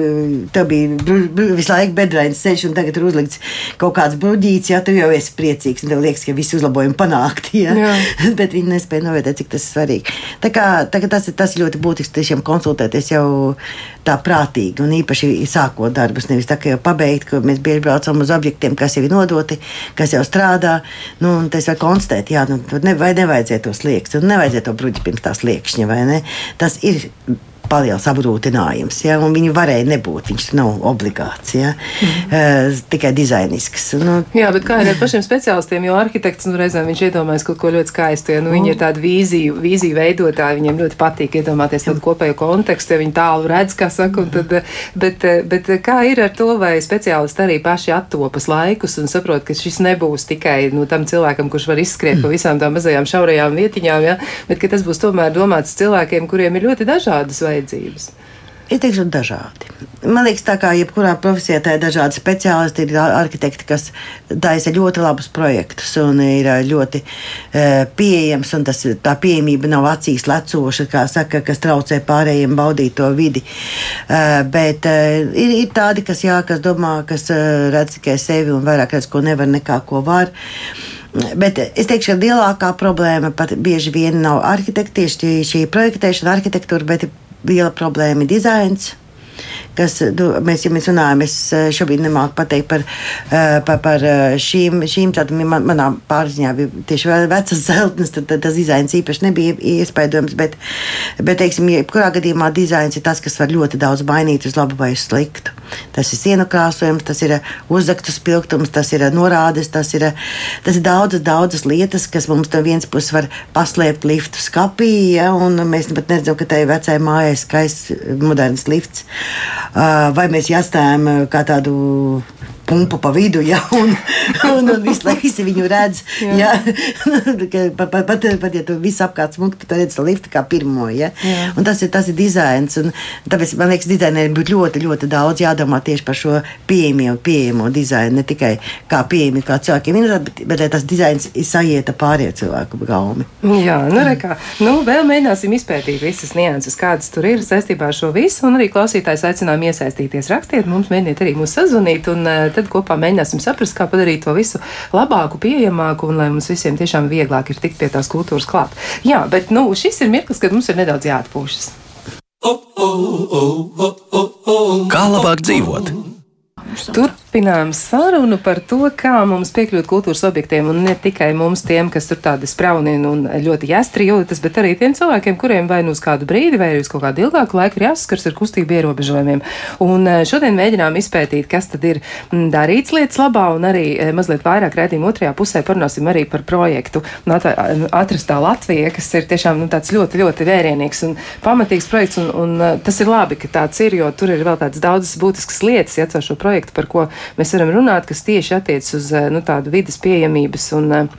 tev bija bru, bru, visu laiku bedrains ceļš, un tagad ir uzlikts kaut kāds bruģīts, ja, tu jau esi priecīgs, un tev liekas, ka visi uzlabojumi panākti, ja, Jā. bet viņi nespēja novērtēt, cik tas ir svarīgi. Tā kā, tā kā tas, tas ir ļoti būtiski tiešām konsultēties jau tā prātīgi un īpaši sākot darbus. Nevis tā kā jau pabeigt, ka mēs bieži braucam uz objektiem, kas jau ir nodoti, kas jau strādā. Nu, tas var konstatēt, jā, nu, ne, vai nevajadzētu to sliekšņu, un nevajadzētu to bruģi pirms tās liekšņa, vai ne? Tas ir paliels apgrūtinājums. Ja? Viņi varēja nebūt, viņš nav obligāts, ja? mm. uh, tikai dizainisks. Nu, Jā, bet kā ar pašiem speciālistiem, jo arhitekts nu, reizēm viņš iedomājas kaut ko ļoti skaistu. Ja? Nu, viņi mm. ir tādi vīziju, vīziju veidotāji, viņiem ļoti patīk iedomāties tādu kopēju kontekstu, ja viņi tālu redz, kā saka. Tad, bet, bet kā ir ar to, vai speciālisti arī paši attopas laikus un saprot, ka šis nebūs tikai nu, tam cilvēkam, kurš var izskriet pa visām tām mazajām šaurajām vietiņām, ja? bet ka tas būs tomēr domāts cilvēkiem, kuriem ir ļoti dažādas vajadzības. Ir teikšu, dažādi. Man liekas, tā kā jebkurā profesijā tā ir dažādi speciālisti, ir arhitekti, kas taisa ļoti labus projektus un ir ļoti e, pieejams, tas, tā pieejamība nav acīs lecoša, kā saka, kas traucē pārējiem baudīt to vidi. E, bet e, ir, ir tādi, kas, jā, kas domā, kas redz tikai sevi un vairāk redz, ko nevar nekā ko var. Bet es teikšu, ka lielākā problēma pat bieži vien nav arhitekti, tieši šī projektēšana, arhitektūra, bet liela problēma ir dizains kas nu, mēs, ja mēs runājam, es eh, šobrīd nemāku pateikt par, eh, par, par eh, šīm, šīm tādām man, manā pārziņā bija tieši vecas zeltnes, tad, tad tas dizains īpaši nebija iespaidojams, bet, bet, teiksim, jebkurā gadījumā dizains ir tas, kas var ļoti daudz mainīt uz labu vai uz sliktu. Tas ir sienu krāsojums, tas ir uzraktu spilgtums, tas ir norādes, tas ir, tas ir daudzas, daudzas lietas, kas mums no vienas puses var paslēpt liftu skapī, ja, un mēs pat neredzam, ka tai vecai mājai skaists moderns lifts. Vai mēs jāstājam kā tādu pumpu pa vidu, ja, un, un, un visu laiku visi viņu redz. ja, pat, pat, pat, pat, ja tu visu apkārt smūgi, tad redz liftu kā pirmo. Ja, Jā. un tas ir, tas ir dizains. Un, tāpēc man liekas, dizaineriem būtu ļoti, ļoti daudz jādomā tieši par šo pieejamo, pieejamo dizainu. Ne tikai kā pieejami kā cilvēkiem, bet, bet lai tas dizains sajieta pārējiem cilvēku gaumi. Jā, nu, rekā, nu vēl mēģināsim izpētīt visas nianses, kādas tur ir saistībā ar šo visu. Un arī klausītājs aicinām iesaistīties, rakstiet mums, mēģiniet arī mūs sazvanīt. Un, tad kopā mēģināsim saprast, kā padarīt to visu labāku, pieejamāku un lai mums visiem tiešām vieglāk ir tikt pie tās kultūras klāt. Jā, bet nu, šis ir mirklis, kad mums ir nedaudz jāatpūšas. Kā labāk dzīvot? Turpinām sarunu par to, kā mums piekļūt kultūras objektiem, un ne tikai mums, tiem, kas tur tādi sprauni un ļoti jāstri jūtas, bet arī tiem cilvēkiem, kuriem vai nu uz kādu brīdi, vai arī uz kaut kādu ilgāku laiku ir jāsaskars ar kustību ierobežojumiem. Un eh, šodien mēģinām izpētīt, kas tad ir mm, darīts lietas labā, un arī eh, mazliet vairāk redzījuma otrajā pusē parunāsim arī par projektu Atrastā Latvija, kas ir tiešām nu, tāds ļoti, ļoti vērienīgs un pamatīgs projekts, un, un eh, tas ir labi, ka tāds ir, jo tur ir vēl tādas daudzas būtiskas lietas, ja caur šo projektu, par ko mēs varam runāt, kas tieši attiec uz eh, nu, tādu vidas pieejamības un uh,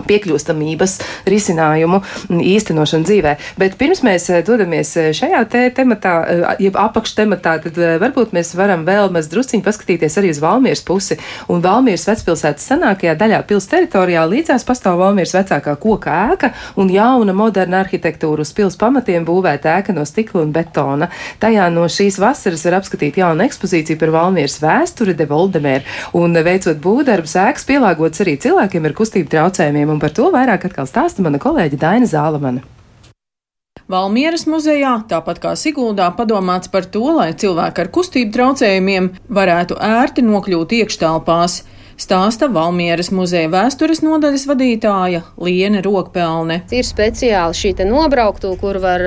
piekļūstamības risinājumu īstenošanu dzīvē. Bet pirms mēs eh, dodamies eh, šajā te tematā, eh, jeb apakštematā, tad varbūt mēs varam vēl maz drusciņi paskatīties arī uz Valmieras pusi. Un Valmieras vecpilsētas senākajā daļā pils teritorijā līdzās pastāv Valmieras vecākā koka ēka un jauna moderna arhitektūra uz pils pamatiem būvēta ēka no stikla un betona. Tajā no šīs vasaras var apskatīt jaunu ekspozīciju par Valmieras vēsturi de Voldemēru. Un veicot būvdarbus, ēkas pielāgots arī cilvēkiem ar kustību traucējumiem un par to vairāk atkal stāsta mana kolēģe Daina Zālamana. Valmieras muzejā, tāpat kā Siguldā, padomāts par to, lai cilvēki ar kustību traucējumiem varētu ērti nokļūt iekštelpās stāsta Valmieras muzeja vēstures nodaļas vadītāja Liene Rokpelne. Ir speciāli šī nobrauktu, kur var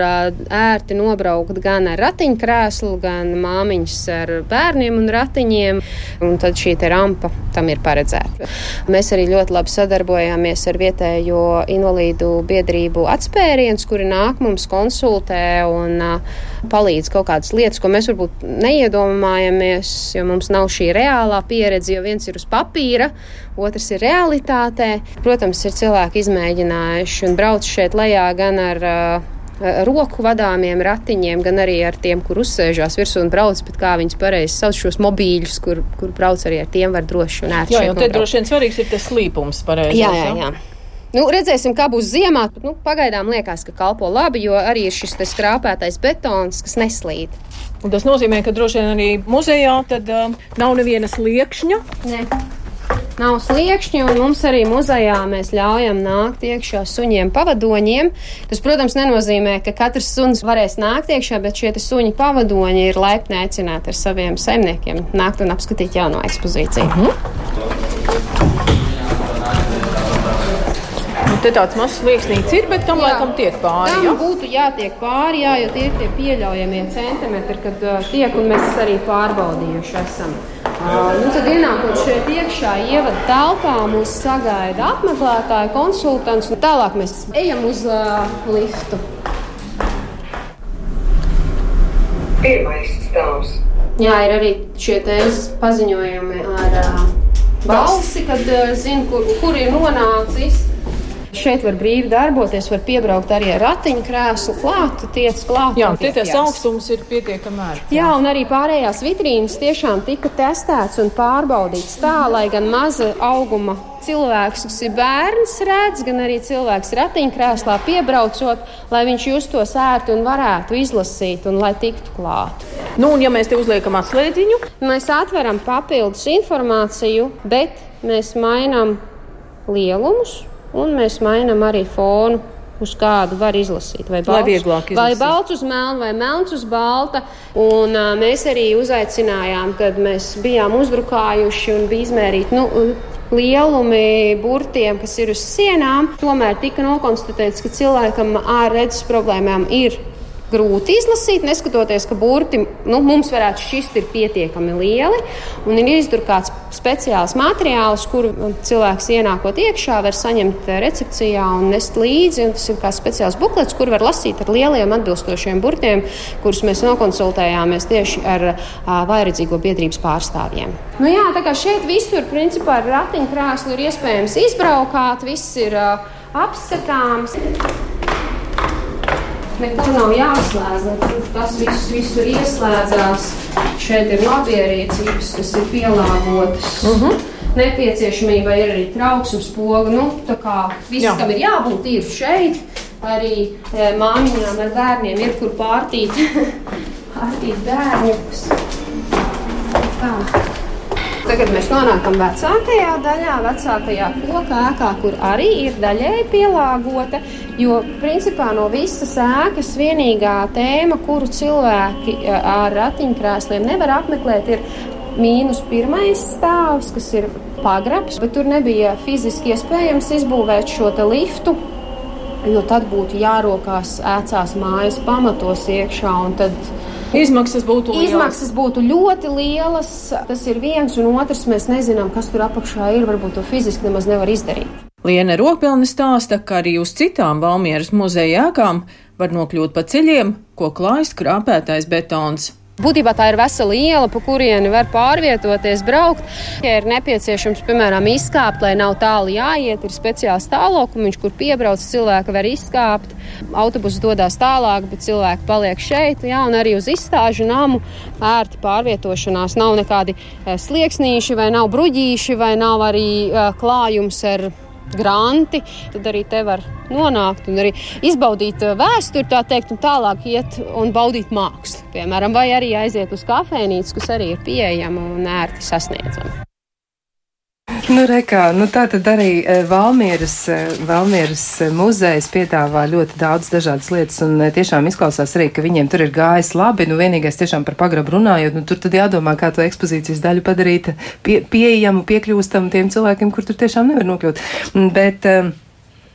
ērti nobraukt gan ar ratiņkrēslu, gan māmiņas ar bērniem un ratiņiem, un tad šī rampa tam ir paredzēta. Mēs arī ļoti labi sadarbojāmies ar vietējo invalīdu biedrību atspēriens, kuri nāk mums konsultē un palīdz kaut kādas lietas, ko mēs varbūt neiedomājamies, jo mums nav šī reālā pieredze, jo viens ir uz papīra, otrs ir realitātē. Protams, ir cilvēki izmēģinājuši un brauc šeit lejā gan ar uh, roku vadāmiem ratiņiem, gan arī ar tiem, kur uzsēžās virsū un brauc, bet kā viņas pareizi sauc šos mobīļus, kur, kur brauc arī ar tiem var droši un ērti. Jā, un te droši vien svarīgs ir tas slīpums pareizi. Jā, jā, jā. Nu, redzēsim, kā būs ziemā. Nu, pagaidām liekas, ka kalpo labi, jo arī ir šis skrāpētais betons, kas neslīd. Un tas nozīmē, ka droši vien arī muzejā tad, uh, nav nevienas liekšņa. Ne nav sliekšņi, un mums arī muzejā mēs ļaujam nākt iekšā suņiem pavadoņiem. Tas, protams, nenozīmē, ka katrs suns varēs nākt iekšā, bet šie suņi pavadoņi ir laipni aicināti ar saviem saimniekiem nākt un apskatīt jauno ekspozīciju. Mhm. Te tāds mazs slieksnīts ir, bet tam jā. laikam tiek pāri. Tam jā? būtu jātiek pāri, jā, jo tie ir tie pieļaujamie centimetri, kad uh, tiek, un mēs arī pārbaudījuši esam. Uh, nu, tad ienākot šeit iekšā, ievada telpā, mūs sagaida apmeklētāji, konsultants. Tālāk mēs ejam uz uh, liftu. Pirmais stāvs. Jā, ir arī šie paziņojumi ar uh, balsi, kad uh, zina, kur, kur ir nonācis. Šeit var brīvi darboties, var piebraukt arī ar ratiņkrēslu klāt, tiec klāt. Jā, tie tas augstums ir pietiekami ērts. Jā, un arī pārējās vitrīnas tiešām tika testēts un pārbaudīts tā, lai gan maza auguma cilvēks, kas ir bērns, redz, gan arī cilvēks ratiņkrēslā piebraucot, lai viņš justos ērti un varētu izlasīt un lai tiktu klāt. Nu, un ja mēs te uzliekam atslēdziņu, mēs atveram papildus informāciju, bet mēs mainām lielumus un mēs mainām arī fonu. Uz kādu var izlasīt, vai balts, vai balts uz melna, vai melns uz balta. Un, uh, mēs arī uzaicinājām, kad mēs bijām uzdrukājuši un bija izmērīti nu, lielumi burtiem, kas ir uz sienām. Tomēr tika nokonstatēts, ka cilvēkam ar redzes problēmām ir grūti izlasīt, neskatoties, ka burti nu, mums varētu šķist ir pietiekami lieli. Un ir izdrukāts speciāls materiāls, kuru cilvēks ienākot iekšā var saņemt recepcijā un nest līdzi. Un tas ir kā speciāls buklets, kur var lasīt ar lieliem atbilstošiem burtiem, kurus mēs nokonsultējāmies tieši ar vairedzīgo biedrības pārstāvjiem. Nu, jā, tā kā šeit visur principā ar ratiņkrēslu ir iespējams izbraukāt, viss ir apskatāms. Nekur nav jāslēdz, tas viss visur ieslēdzās. Šeit ir labierīcības, kas ir pielāgotas. Uh mhm. -huh. Nepieciešamība ir arī trauksmes poga. Nu, tā kā viss, Jā. kam ir jābūt, ir šeit. Arī e, māmiņām ar bērniem ir kur pārtīt, pārtīt bērņus. Tā. Tagad mēs nonākam vecākajā daļā, vecākajā koka ēkā, kur arī ir daļēji pielāgota. Jo principā no visas ēkas vienīgā tēma, kuru cilvēki e, ar ratiņkrēsliem nevar apmeklēt, ir mīnus pirmais stāvs, kas ir pagrabs, bet tur nebija fiziski iespējams izbūvēt šo liftu. Jo tad būtu jārokās ēcās mājas pamatos iekšā, un tad Izmaksas būtu. Izmaksas būtu ļoti lielas. Tas ir viens, un otrs mēs nezinām, kas tur apakšā ir. Varbūt to fiziski nemaz nevar izdarīt. Liene Rokpelne stāsta, ka arī uz citām Valmieras muzeja ēkām var nokļūt pa ceļiem, ko klājas krāpētais betons. Būtībā tā ir vesela iela, pa kurieni var pārvietoties, braukt. Ja ir nepieciešams, piemēram, izkāpt, lai nav tālu jāiet, ir speciāls tālokums, kur piebrauc cilvēki var izkāpt. Autobuss dodas tālāk, bet cilvēki paliek šeit. Jā, un arī uz izstāžu namu ērti pārvietošanās. Nav nekādi eh, slieksnīši, vai nav bruģīši, vai nav arī uh, klājums ar granti, tad arī te var nonākt un arī izbaudīt uh, vēsturi, tā teikt, un tālāk iet un baudīt mākslu, piemēram, vai arī aiziet uz kafejnīcu, kas arī ir pieejama un ērti sasniedzama. Nu, rekā, nu tā tad arī eh, Valmieras, eh, Valmieras eh, muzejs piedāvā ļoti daudz dažādas lietas, un tiešām izklausās arī, ka viņiem tur ir gājis labi. Nu, vienīgais tiešām par pagrabu runājot, nu tur tad jādomā, kā to ekspozīcijas daļu padarīt pie, pieejamu, piekļūstamu tiem cilvēkiem, kur tur tiešām nevar nokļūt. Bet, uh,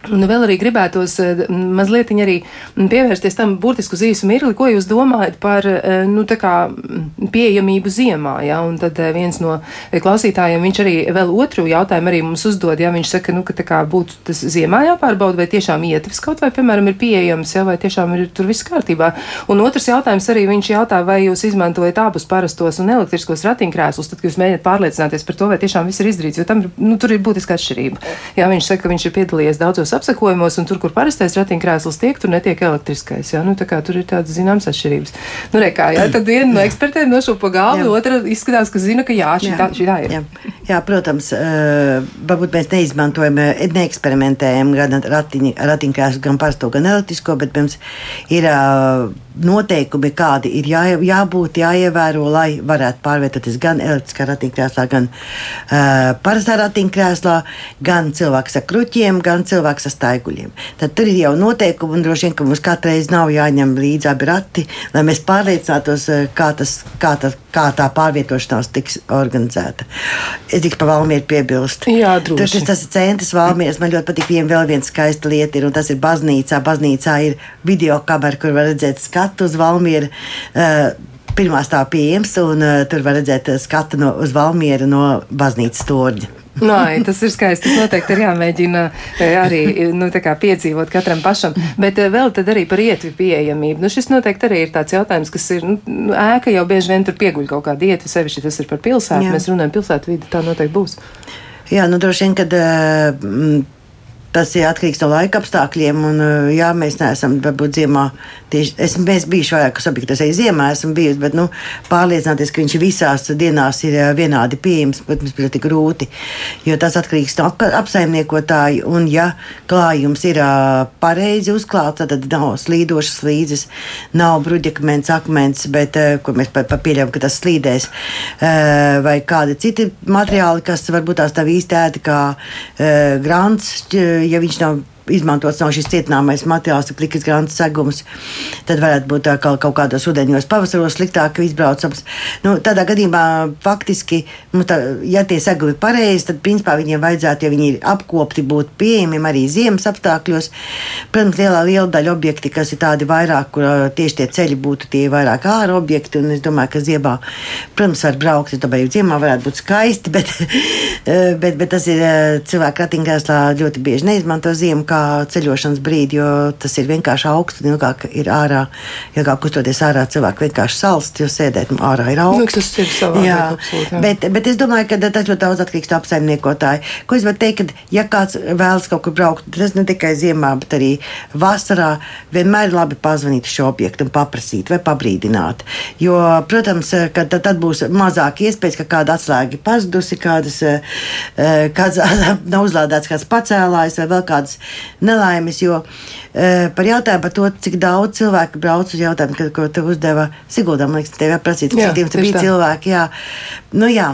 Un vēl arī gribētos eh, mazliet arī pievērsties tam burtisku zīves mirkli, ko jūs domājat par eh, nu, pieejamību ziemā. Ja? Un tad eh, viens no klausītājiem, viņš arī vēl otru jautājumu arī mums uzdod, ja viņš saka, nu, ka kā, būtu tas ziemā jāpārbauda, vai tiešām ietves kaut vai, piemēram, ir pieejams, ja? vai tiešām ir tur viss kārtībā. Un otrs jautājums arī viņš jautā, vai jūs izmantojat abus parastos un elektriskos ratiņkrēslus, tad, jūs mēģināt pārliecināties par to, vai tiešām viss ir izdarīts, jo tam nu, tur ir būtiska atšķirība. Jā, viņš saka, ka viņš ir piedalījies daudzos dažādos apsakojumos, un tur, kur parastais ratiņkrēsls tiek, tur netiek elektriskais. Jā, nu, tā kā tur ir tādas zināmas atšķirības. Nu, re, kā, jā, tad viena no ekspertiem nošūpo galvu, otra izskatās, ka zina, ka jā, šī, jā. Tā, šī tā ir. Jā. jā, protams, uh, varbūt mēs neizmantojam, neeksperimentējam gan ratiņ, ratiņkrēslu, gan parasto, gan elektrisko, bet mums ir uh, noteikumi, kādi ir jā, jābūt, jāievēro, lai varētu pārvietoties gan elektriskā ratiņkrēslā, gan uh, parastā ratiņkrēslā, gan cilvēks ar kruķiem, gan cilvēks brauks ar staiguļiem. Tad tur ir jau noteikumi, un droši vien, ka mums katru reizi nav jāņem līdzi abi rati, lai mēs pārliecinātos, eh, kā, tas, kā, tas, kā tā pārvietošanās tiks organizēta. Es tikai par Valmieru piebilst. Jā, Tur droši. tas, tas ir centrs Valmieras. Man ļoti patīk, vien vēl viena skaista lieta ir, un tas ir baznīcā. Baznīcā ir video kamera, kur var redzēt skatu uz Valmieru. Uh, Pirmā stāv pieejams, un uh, tur var redzēt skatu no, uz Valmieru no baznīcas torņa. Nē, tas ir skaisti. Tas noteikti ir jāmēģina eh, arī nu, tā kā piedzīvot katram pašam. Bet eh, vēl tad arī par ietvi pieejamību. Nu, šis noteikti arī ir tāds jautājums, kas ir. Nu, nu, ēka jau bieži vien tur pieguļ kaut kāda ietve, sevišķi tas ir par pilsētu. Jā. Mēs runājam pilsētu vidi, tā noteikti būs. Jā, nu droši vien, ka uh, tas ir atkarīgs no laika apstākļiem. Un, uh, jā, mēs neesam varbūt ziemā. Tieši, es bijuši vairākus objektos, arī ziemā esmu bijusi, bet nu, pārliecināties, ka viņš visās dienās ir uh, vienādi pieejams, protams, ir ļoti grūti. Jo tas atkarīgs no ap- apsaimniekotāja. Un, ja klājums ir uh, pareizi uzklāts, tad nav slīdošas slīdes, nav bruģakmens, akmens, bet ko mēs pa, pa pieļaujam, ka tas slīdēs, vai kādi citi materiāli, kas varbūt tās tā īsti ēti kā grants, ja viņš nav izmantots no šis cietināmais materiāls, plikas grāmatas segums, tad varētu būt tā, ka kaut kādos ūdeņos pavasaros sliktāk izbraucams. Nu, tādā gadījumā faktiski, nu, tā, ja tie segumi ir pareizi, tad principā viņiem vajadzētu, ja viņi ir apkopti, būt pieejamiem arī ziemas apstākļos. Protams, lielā, liela daļa objekti, kas ir tādi vairāk, kur tieši tie ceļi būtu tie vairāk ārā objekti, un es domāju, ka ziemā, protams, var braukt, es domāju, ziemā varētu būt skaisti, bet, bet, bet tas ir cilvēku ratiņkrēslā ļoti bieži neizmanto ziemu kā ceļošanas brīdi, jo tas ir vienkārši augsts un ilgāk ir ārā, ilgāk kustoties ārā, cilvēki vienkārši salst, jo sēdēt nu, ārā ir Nu, augsts. tas ir savādāk, jā, absolūti, jā. bet, bet es domāju, ka tas ļoti daudz atkarīgs no apsaimniekotāja. Ko es varu teikt, ka ja kāds vēlas kaut kur braukt, tas ne tikai ziemā, bet arī vasarā, vienmēr ir labi pazvanīt šo objektu un paprasīt vai pabrīdināt. Jo, protams, ka tad, tad būs mazāk iespējas, ka kāda atslēga ir pazudusi, kādas, eh, kāds nav uzlādēts kāds pacēlājs vai vēl kādas nelaimes. Jo eh, par jautājumu par to, cik daudz cilvēku brauc uz jautājumu, kad, ko te uzdeva Siguldam, liekas, tev jāprasīt, Jā, cik tiem bija tā. cilvēki. Jā. Nu, jā.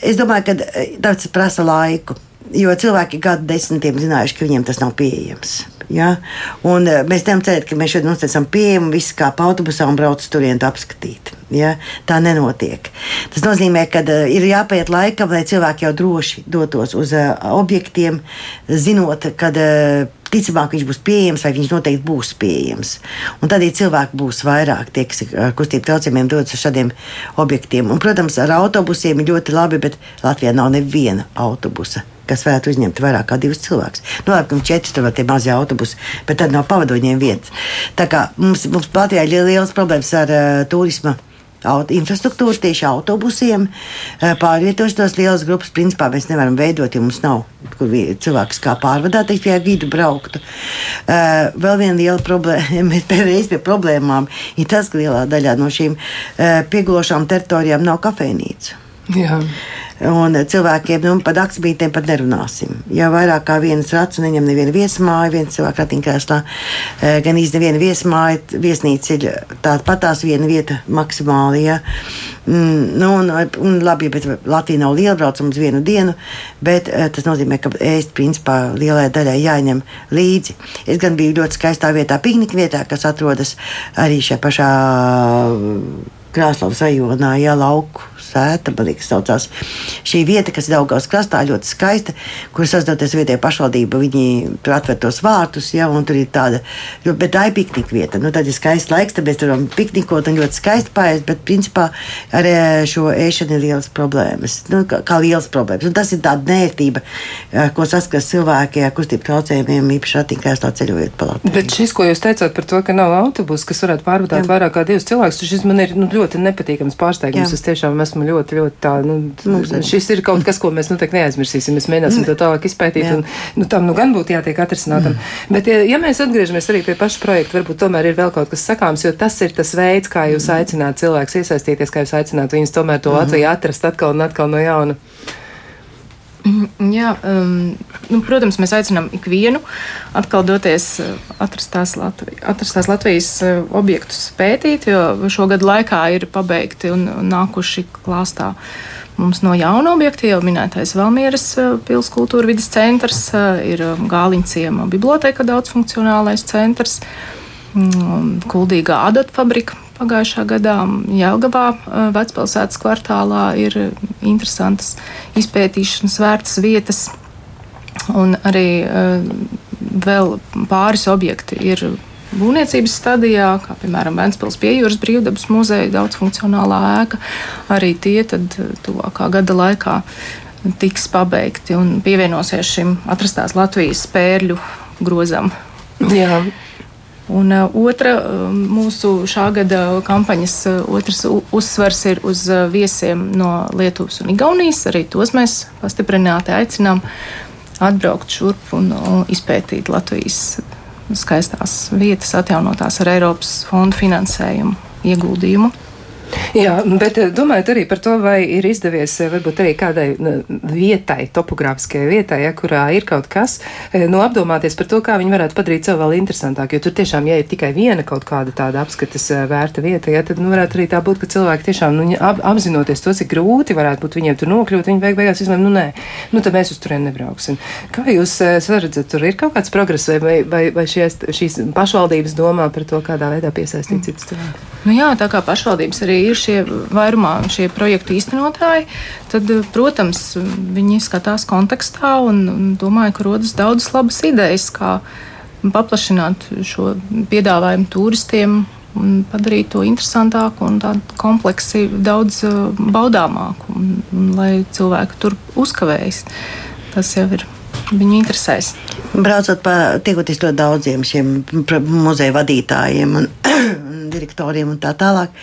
Es domāju, ka eh, tas prasa laiku. Jo cilvēki gadu desmitiem zinājuši, ka viņiem tas nav pieejams. Ja? Un, eh, mēs nevaram cerēt, ka mēs šodien uztaisām pieejamu, viss kā pa autobusā un brauc to apskatīt. Ja? Tā nenotiek. Tas nozīmē, ka uh, ir jāpaiet laikam, lai cilvēki jau droši dotos uz uh, objektiem, zinot, ka uh, ticamāk viņš būs pieejams, vai viņš noteikti būs pieejams. Un tad arī cilvēki būs vairāk, tie, kas kustību traucējumiem, dodas uz šādiem objektiem. Un, protams, ar autobusiem ir ļoti labi, bet Latvijā nav neviena autobusa. Kas varētu uzņemt vairāk kā divus cilvēkus. Nu, labi, ka mums četri tur ir tie mazie autobusi, bet tad nav pavadoņiem viens. Tā kā mums, mums Latvijā ir liels problēmas ar uh, turismu infrastruktūru, tieši autobusiem, pārvietošanos lielas grupas. Principā mēs nevaram veidot, ja mums nav kur cilvēks kā pārvadātājs pie vidu brauktu. Vēl viena liela problēma, pēdējais pie problēmām, ir tas, ka lielā daļā no šīm piegulošām teritorijām nav kafejnīcu. Jā. Un cilvēkiem, nu, par akcentiem pat nerunāsim. Ja vairāk kā viens rats neņem nevienu viesmāju, viens cilvēks ratiņkrēslā, eh, gan īsti neviena viesmāja, viesnīca ir tāda patās viena vieta maksimāli. Ja. Mm, nu, un, un labi, bet Latvija nav liela, braucam uz vienu dienu, bet eh, tas nozīmē, ka ēst principā lielai daļai jāņem līdzi. Es gan biju ļoti skaistā vietā, piknika vietā, kas atrodas arī šajā pašā Krāslavas rajonā, ja lauku sēta, man liekas, saucās. Šī vieta, kas ir Daugaus krastā, ļoti skaista, kur sazdoties vietējā pašvaldība, viņi tur atver tos vārtus, ja, un tur ir tāda, jo, bet tā ir piknika vieta. Nu, tad ir skaists laiks, tad mēs varam piknikot un ļoti skaisti paēst, bet principā ar šo ēšanu ir lielas problēmas. Nu, kā, kā lielas problēmas. Un tas ir tāda nērtība, eh, ko saskars cilvēki ar kustību traucējumiem, īpaši ratiņkrēslā ceļojot pa Latviju. Bet šis, ko jūs teicāt par to, ka nav autobusu, kas varētu pārvadāt Jā. vairāk kā divus cilvēkus, šis man ir nu, ļoti nepatīkams pārsteigums. Jā. Es tiešām esmu ļoti, ļoti tā, nu, Mums šis ir kaut kas, ko mēs noteikti neaizmirsīsim. Mēs mēģināsim to tālāk izpētīt, Jā. un nu, tam nu gan būtu jātiek atrisinātam. Bet, ja, ja mēs atgriežamies arī pie paša projekta, varbūt tomēr ir vēl kaut kas sakāms, jo tas ir tas veids, kā jūs aicināt cilvēkus iesaistīties, kā jūs aicināt viņus tomēr to Latviju atrast atkal un atkal no jauna. Jā, um, nu, protams, mēs aicinām ikvienu atkal doties, uh, atrast tās, Latvi, atrast tās Latvijas uh, objektus pētīt, jo šo gadu laikā ir pabeigti un, nākuši klāstā Mums no jauna objekta jau minētais Valmieras pilsētas kultūra vidas centrs, ir Gāliņciema biblioteka daudzfunkcionālais centrs, mm, Kuldīgā adata fabrika. Pagājušā gadā Jelgavā vecpilsētas kvartālā ir interesantas izpētīšanas vērtas vietas, un arī vēl pāris objekti ir būvniecības stadijā, kā piemēram Vēncpils piejūras brīvdabas muzeja daudzfunkcionālā ēka, arī tie tad tuvākā gada laikā tiks pabeigti un pievienosies šim atrastās Latvijas spērļu grozam. Jā. Un uh, otra uh, mūsu šā gada kampaņas uh, otrs uzsvars ir uz viesiem no Lietuvas un Igaunijas. Arī tos mēs pastiprināti aicinām atbraukt šurp un izpētīt Latvijas skaistās vietas atjaunotās ar Eiropas fondu finansējumu ieguldījumu. Jā, bet eh, domājot arī par to, vai ir izdevies eh, varbūt arī kādai vietai, topogrāfiskajai vietai, ja, kurā ir kaut kas, eh, nu, apdomāties par to, kā viņi varētu padarīt sev vēl interesantāk. Jo tur tiešām, ja ir tikai viena kaut kāda tāda apskates vērta vieta, ja, tad nu, varētu arī tā būt, ka cilvēki tiešām nu, ap, apzinoties to, cik grūti varētu būt viņiem tur nokļūt, viņi beig beigās izlēma, nu nē, nu tad mēs uz turieni nebrauksim. Kā jūs redzat, tur ir kaut kāds progress vai, vai, vai šies, šīs pašvaldības domā par to, kādā veidā piesaistīt citus cilvēkus? Nu jā, tā kā pašvaldības arī ir šie vairumā šie projektu īstenotāji, tad, protams, viņi skatās kontekstā un, un domāju, ka rodas daudzas labas idejas, kā paplašināt šo piedāvājumu turistiem un padarīt to interesantāku un tādu kompleksi daudz uh, baudāmāku, un, un lai cilvēki tur uzkavējas. Tas jau ir viņu interesēs. Braucot pa tiekoties ļoti daudziem šiem muzeja vadītājiem un direktoriem un tā tālāk.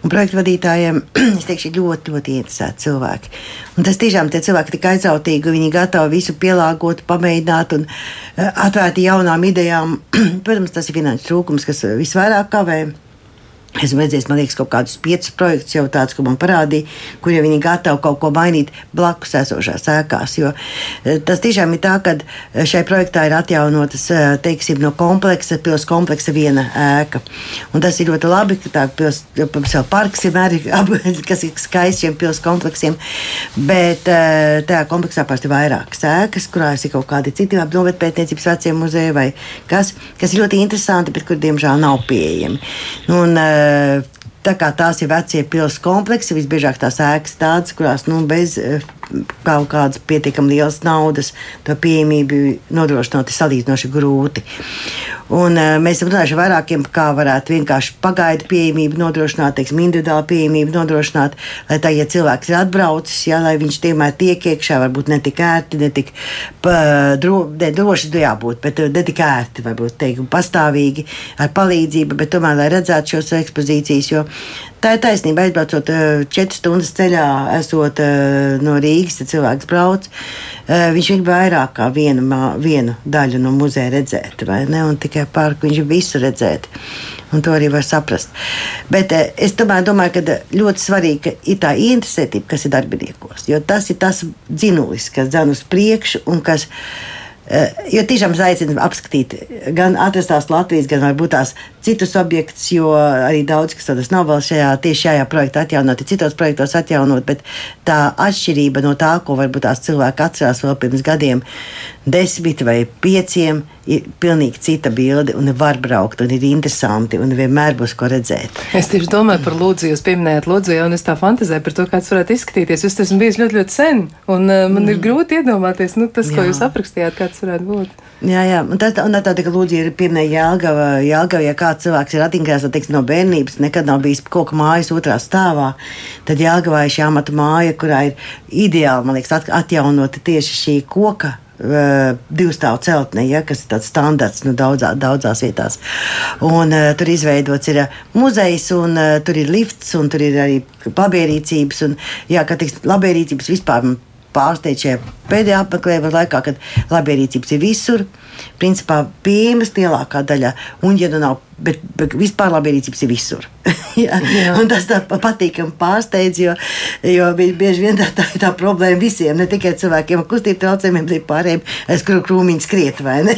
Un projektu vadītājiem, es teikšu, ļoti, ļoti interesēti cilvēki. Un tas tiešām tie cilvēki tik aizrautīgi, viņi gatavi visu pielāgot, pamēģināt un uh, atvērti jaunām idejām. Protams, tas ir finanses trūkums, kas visvairāk kavē. Esmu redzējis, man liekas, kaut kādus piecus projektus jau tādus, ko man parādīja, kur jau viņi gatavi kaut ko mainīt blakus esošās ēkās. Jo eh, tas tiešām ir tā, ka eh, šai projektā ir atjaunotas, eh, teiksim, no kompleksa, pilsētas kompleksa viena ēka. Un tas ir ļoti labi, ka tā pilsētas parks vienmēr ir, kas ir skaists šiem pilsētas kompleksiem, bet tajā kompleksā parasti ir vairākas ēkas, kurās ir kaut kādi citi novietpētniecības vecie muzeji vai kas, kas ir ļoti interesanti, bet kur diemžēl nav pieejami. Nu, un, Tā kā tās ir vecie pilsētas kompleksi, visbiežāk tās ēkas tādas, kurās nu, bez kaut kādas pietiekami lielas naudas, to pieejamību nodrošināt ir salīdzinoši grūti. Un, uh, mēs esam runājuši vairākiem, kā varētu vienkārši pagaidu pieejamību nodrošināt, teiksim, individuālu pieejamību nodrošināt, lai tā, ja cilvēks ir atbraucis, ja, lai viņš tiemēr tiek iekšā, varbūt ne tik ērti, ne tik dro, ne, droši jābūt, bet ne tik ērti, varbūt teikt, pastāvīgi ar palīdzību, bet tomēr, lai redzētu šos ekspozīcijas, jo Tā ir taisnība. Aizbraucot uh, četras stundas ceļā, esot uh, no Rīgas, tad cilvēks brauc. Uh, viņš grib vairāk kā vienu, vienu daļu no muzeja redzēt, vai ne? Un tikai parku viņš visu redzēt. Un to arī var saprast. Bet es tomēr domāju, ka ļoti svarīgi ir tā interesētība, kas ir darbiniekos. Jo tas ir tas dzinulis, kas dzen uz priekšu un kas ir Eh, jo tiešām es aicinu apskatīt gan atrastās Latvijas, gan varbūt tās citus objektus, jo arī daudz kas tādas nav vēl šajā, tieši šajā projektā atjaunot, citos projektos atjaunot, bet tā atšķirība no tā, ko varbūt tās cilvēki atcerās vēl pirms gadiem, desmit vai pieciem, ir pilnīgi cita bilde un var braukt un ir interesanti un vienmēr būs ko redzēt. Es tieši domāju par Lūdzu, jūs pieminējat Lūdzu, un es tā fantazēju par to, kāds varētu izskatīties. Es esmu bijis ļoti, ļoti sen, un uh, man mm. ir grūti iedomāties, nu, tas, ko Jā. jūs aprakstījāt, kāds varētu būt. Jā, jā, un tas un tā, ka Lūdzu ir pieminēja Jēlgava, Jēlgava, ja kāds cilvēks ir attīstījis, teiksim, no bērnības, nekad nav bijis koka mājas otrā stāvā, tad Jēlgavā ir šī amata māja, kurā ir ideāli, man liekas, atjaunota tieši šī koka Uh, divu stāvu celtne, ja, kas ir tāds standarts nu, daudzā, daudzās vietās. Un, uh, tur izveidots ir uh, muzejs, un uh, tur ir lifts, un tur ir arī labierīcības. Un, jā, ka tiks, labierīcības vispār pārsteidz šajā pēdējā apmeklējuma laikā, kad labierīcības ir visur, principā pieejamas lielākā daļa. Un, ja nu nav bet, bet vispār labierīcības ir visur. Un tas tā patīkami pārsteidz, jo, jo bieži vien tā, tā ir tā problēma visiem, ne tikai cilvēkiem ar kustību traucējumiem, bet pārējiem, aiz kuru krūmiņu skriet, vai ne?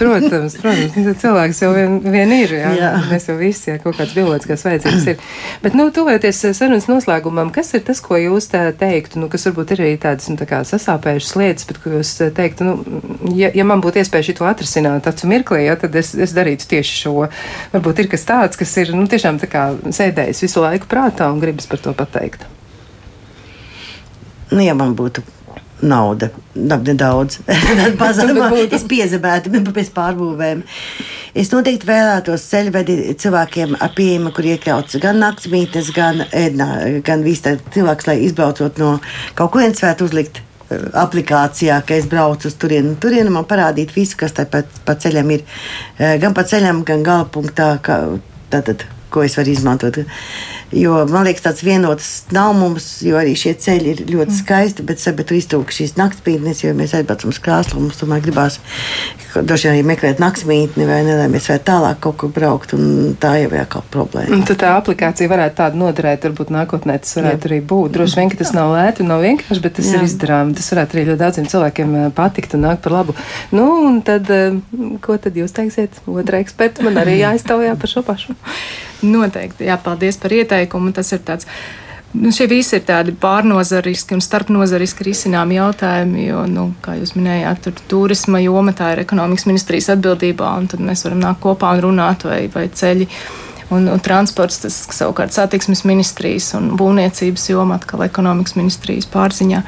protams, protams, nu, cilvēks jau vien, vien ir, jā. jā. Mēs jau visi, jā, kaut kāds bioloģiskās vajadzības ir. Bet, nu, tuvojoties sarunas noslēgumam, kas ir tas, ko jūs teiktu, nu, kas varbūt ir arī tādas, nu, tā kā sasāpējušas lietas, bet ko jūs teiktu, nu, ja, ja man būtu iespēja šito atrisināt acu mirklī, ja, tad es, es darītu tieši šo. Varbūt ir kas tāds, kas ir, nu, tiešām tā kā sēdējis visu laiku prātā un gribas par to pateikt? Nu, ja man būtu nauda, nedaudz, tad pazemā, es piezemētu pēc pārbūvēm. Es noteikti vēlētos ceļvedi cilvēkiem ar pieejamu, kur iekļauts gan naktsmītnes, gan ēdnā, gan viss tāds cilvēks, lai izbraucot no kaut kurienes varētu uzlikt aplikācijā, ka es braucu uz turieni. Turieni man parādīt visu, kas tā pa, pa ceļam ir. Eh, gan pa ceļam, gan gala punktā. Ka, tātad, ko es varu izmantot. Jo man liekas, tāds vienots nav mums, jo arī šie ceļi ir ļoti mm. skaisti, bet sabiedrība iztrūka šīs naktsmītnes, jo mēs aizbraucam uz krāslu. Mums tomēr gribās droši vien arī meklēt naktsmītni, vai ne, lai mēs varētu tālāk kaut kur braukt. Tā jau ir kā problēma. Un tad tā aplikācija varētu tāda noderēt, varbūt nākotnē tas varētu Jā. arī būt. Droši vien, ka tas nav lēti un nav vienkārši, bet tas Jā. ir izdarāms. Tas varētu arī ļoti daudziem cilvēkiem eh, patikt un nākt par labu. Nu, un tad, eh, ko tad jūs teiksiet? Otra eksperta man arī jāiztaujā par šo pašu. Noteikti, jā, paldies par ieteikumu. Tas ir tāds. Nu, šie visi ir tādi pārnozariski un starpnozariski risināmi jautājumi, jo, nu, kā jūs minējāt, tur turisma joma tā ir ekonomikas ministrijas atbildībā, un tad mēs varam nākt kopā un runāt, vai, vai ceļi un, un transports, tas savukārt satiksmes ministrijas un būvniecības joma, atkal ekonomikas ministrijas pārziņā.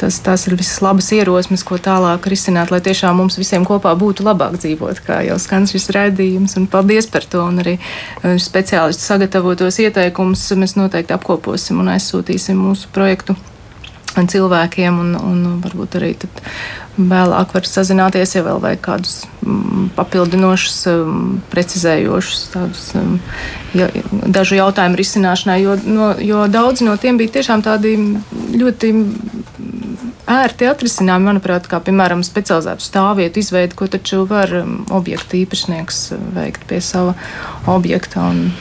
Tas, tās ir visas labas ierosmes, ko tālāk risināt, lai tiešām mums visiem kopā būtu labāk dzīvot, kā jau skan šis redzījums. Un paldies par to, un arī eh, speciālistu sagatavotos ieteikumus mēs noteikti apkoposim un aizsūtīsim mūsu projektu cilvēkiem, un, un varbūt arī vēlāk var sazināties, ja vēl vajag kādus mm, papildinošus, mm, precizējošus tādus mm, ja, dažu jautājumu risināšanai, jo, no, jo daudz no tiem bija tiešām tādi ļoti ērti atrisināmi, manuprāt, kā piemēram specializētu stāvvietu izveidi, ko taču var objekta īpašnieks veikt pie sava objekta. Un,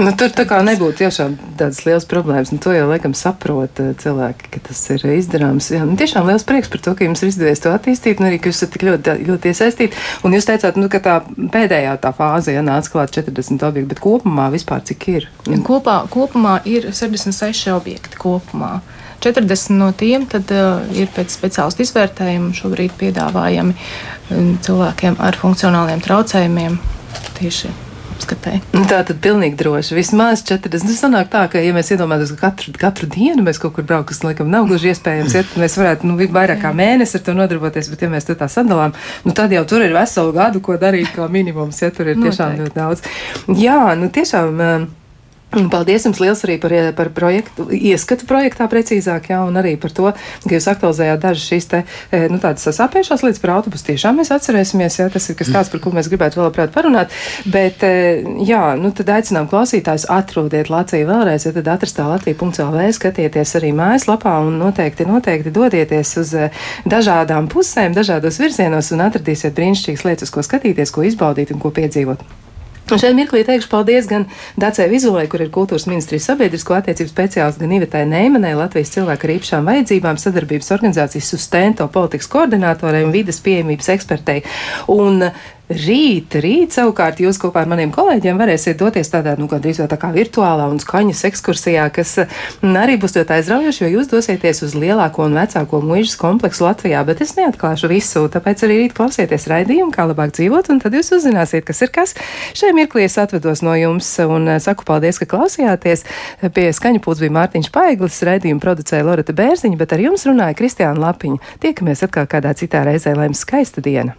Nu, tur tā kā nebūtu tiešām tādas liels problēmas. Nu, to jau laikam saprot eh, cilvēki, ka tas ir izdarāms. Jā, nu, tiešām liels prieks par to, ka jums ir izdevies to attīstīt un arī, ka jūs esat tik ļoti, ļoti iesaistīti. Un jūs teicāt, nu, ka tā pēdējā tā fāze, ja nāca klāt 40 objekti, bet kopumā vispār cik ir? Kopā, kopumā ir 66 objekti kopumā. 40 no tiem tad, uh, ir pēc speciālistu izvērtējuma šobrīd piedāvājami um, cilvēkiem ar funkcionāliem traucējumiem tieši apskatē. Nu, tā tad pilnīgi droši. Vismaz 40. Nu, sanāk tā, ka, ja mēs iedomājamies, ka katru, katru dienu mēs kaut kur braukam, kas, laikam, nav gluži iespējams, ja mēs varētu, nu, vairāk kā mēnesi ar to nodarboties, bet, ja mēs to tā sadalām, nu, tad jau tur ir veselu gadu, ko darīt kā minimums, ja tur ir tiešām ļoti daudz. Jā, nu, tiešām. Paldies jums liels arī par, par projektu, ieskatu projektā precīzāk, jā, un arī par to, ka jūs aktualizējāt dažas šīs te, e, nu, tādas sasāpējušās lietas par autobusu. Tiešām mēs atcerēsimies, jā, tas ir kas tāds, par ko mēs gribētu vēl labprāt parunāt, bet, e, jā, nu, tad aicinām klausītājus atrodiet Latviju vēlreiz, ja tad atrastā Latvija.lv skatieties arī mājaslapā un noteikti, noteikti dodieties uz e, dažādām pusēm, dažādos virzienos un atradīsiet brīnišķīgas lietas, ko skatīties, ko izbaudīt un ko piedzīvot. Un šeit mirklī teikšu paldies gan Dacei Vizulai, kur ir kultūras ministrijas sabiedrisko attiecību speciālists, gan Ivetai Neimanai, Latvijas cilvēku ar īpašām vajadzībām, sadarbības organizācijas Sustento politikas koordinātorai un vidas pieejamības ekspertei. Un Rīt, rīt savukārt jūs kopā ar maniem kolēģiem varēsiet doties tādā, nu, gandrīz tā kā virtuālā un skaņas ekskursijā, kas mm, arī būs ļoti aizraujoši, jo jūs dosieties uz lielāko un vecāko mūžas kompleksu Latvijā, bet es neatklāšu visu, tāpēc arī rīt klausieties raidījumu, kā labāk dzīvot, un tad jūs uzzināsiet, kas ir kas. Šai mirklī es atvedos no jums un eh, saku paldies, ka klausījāties. Pie skaņu pūles bija Mārtiņš Paiglis, raidījumu producēja Loreta Bērziņa, bet ar jums runāja Kristiāna Lapiņa. Tiekamies atkal kādā citā reizē, lai jums skaista diena!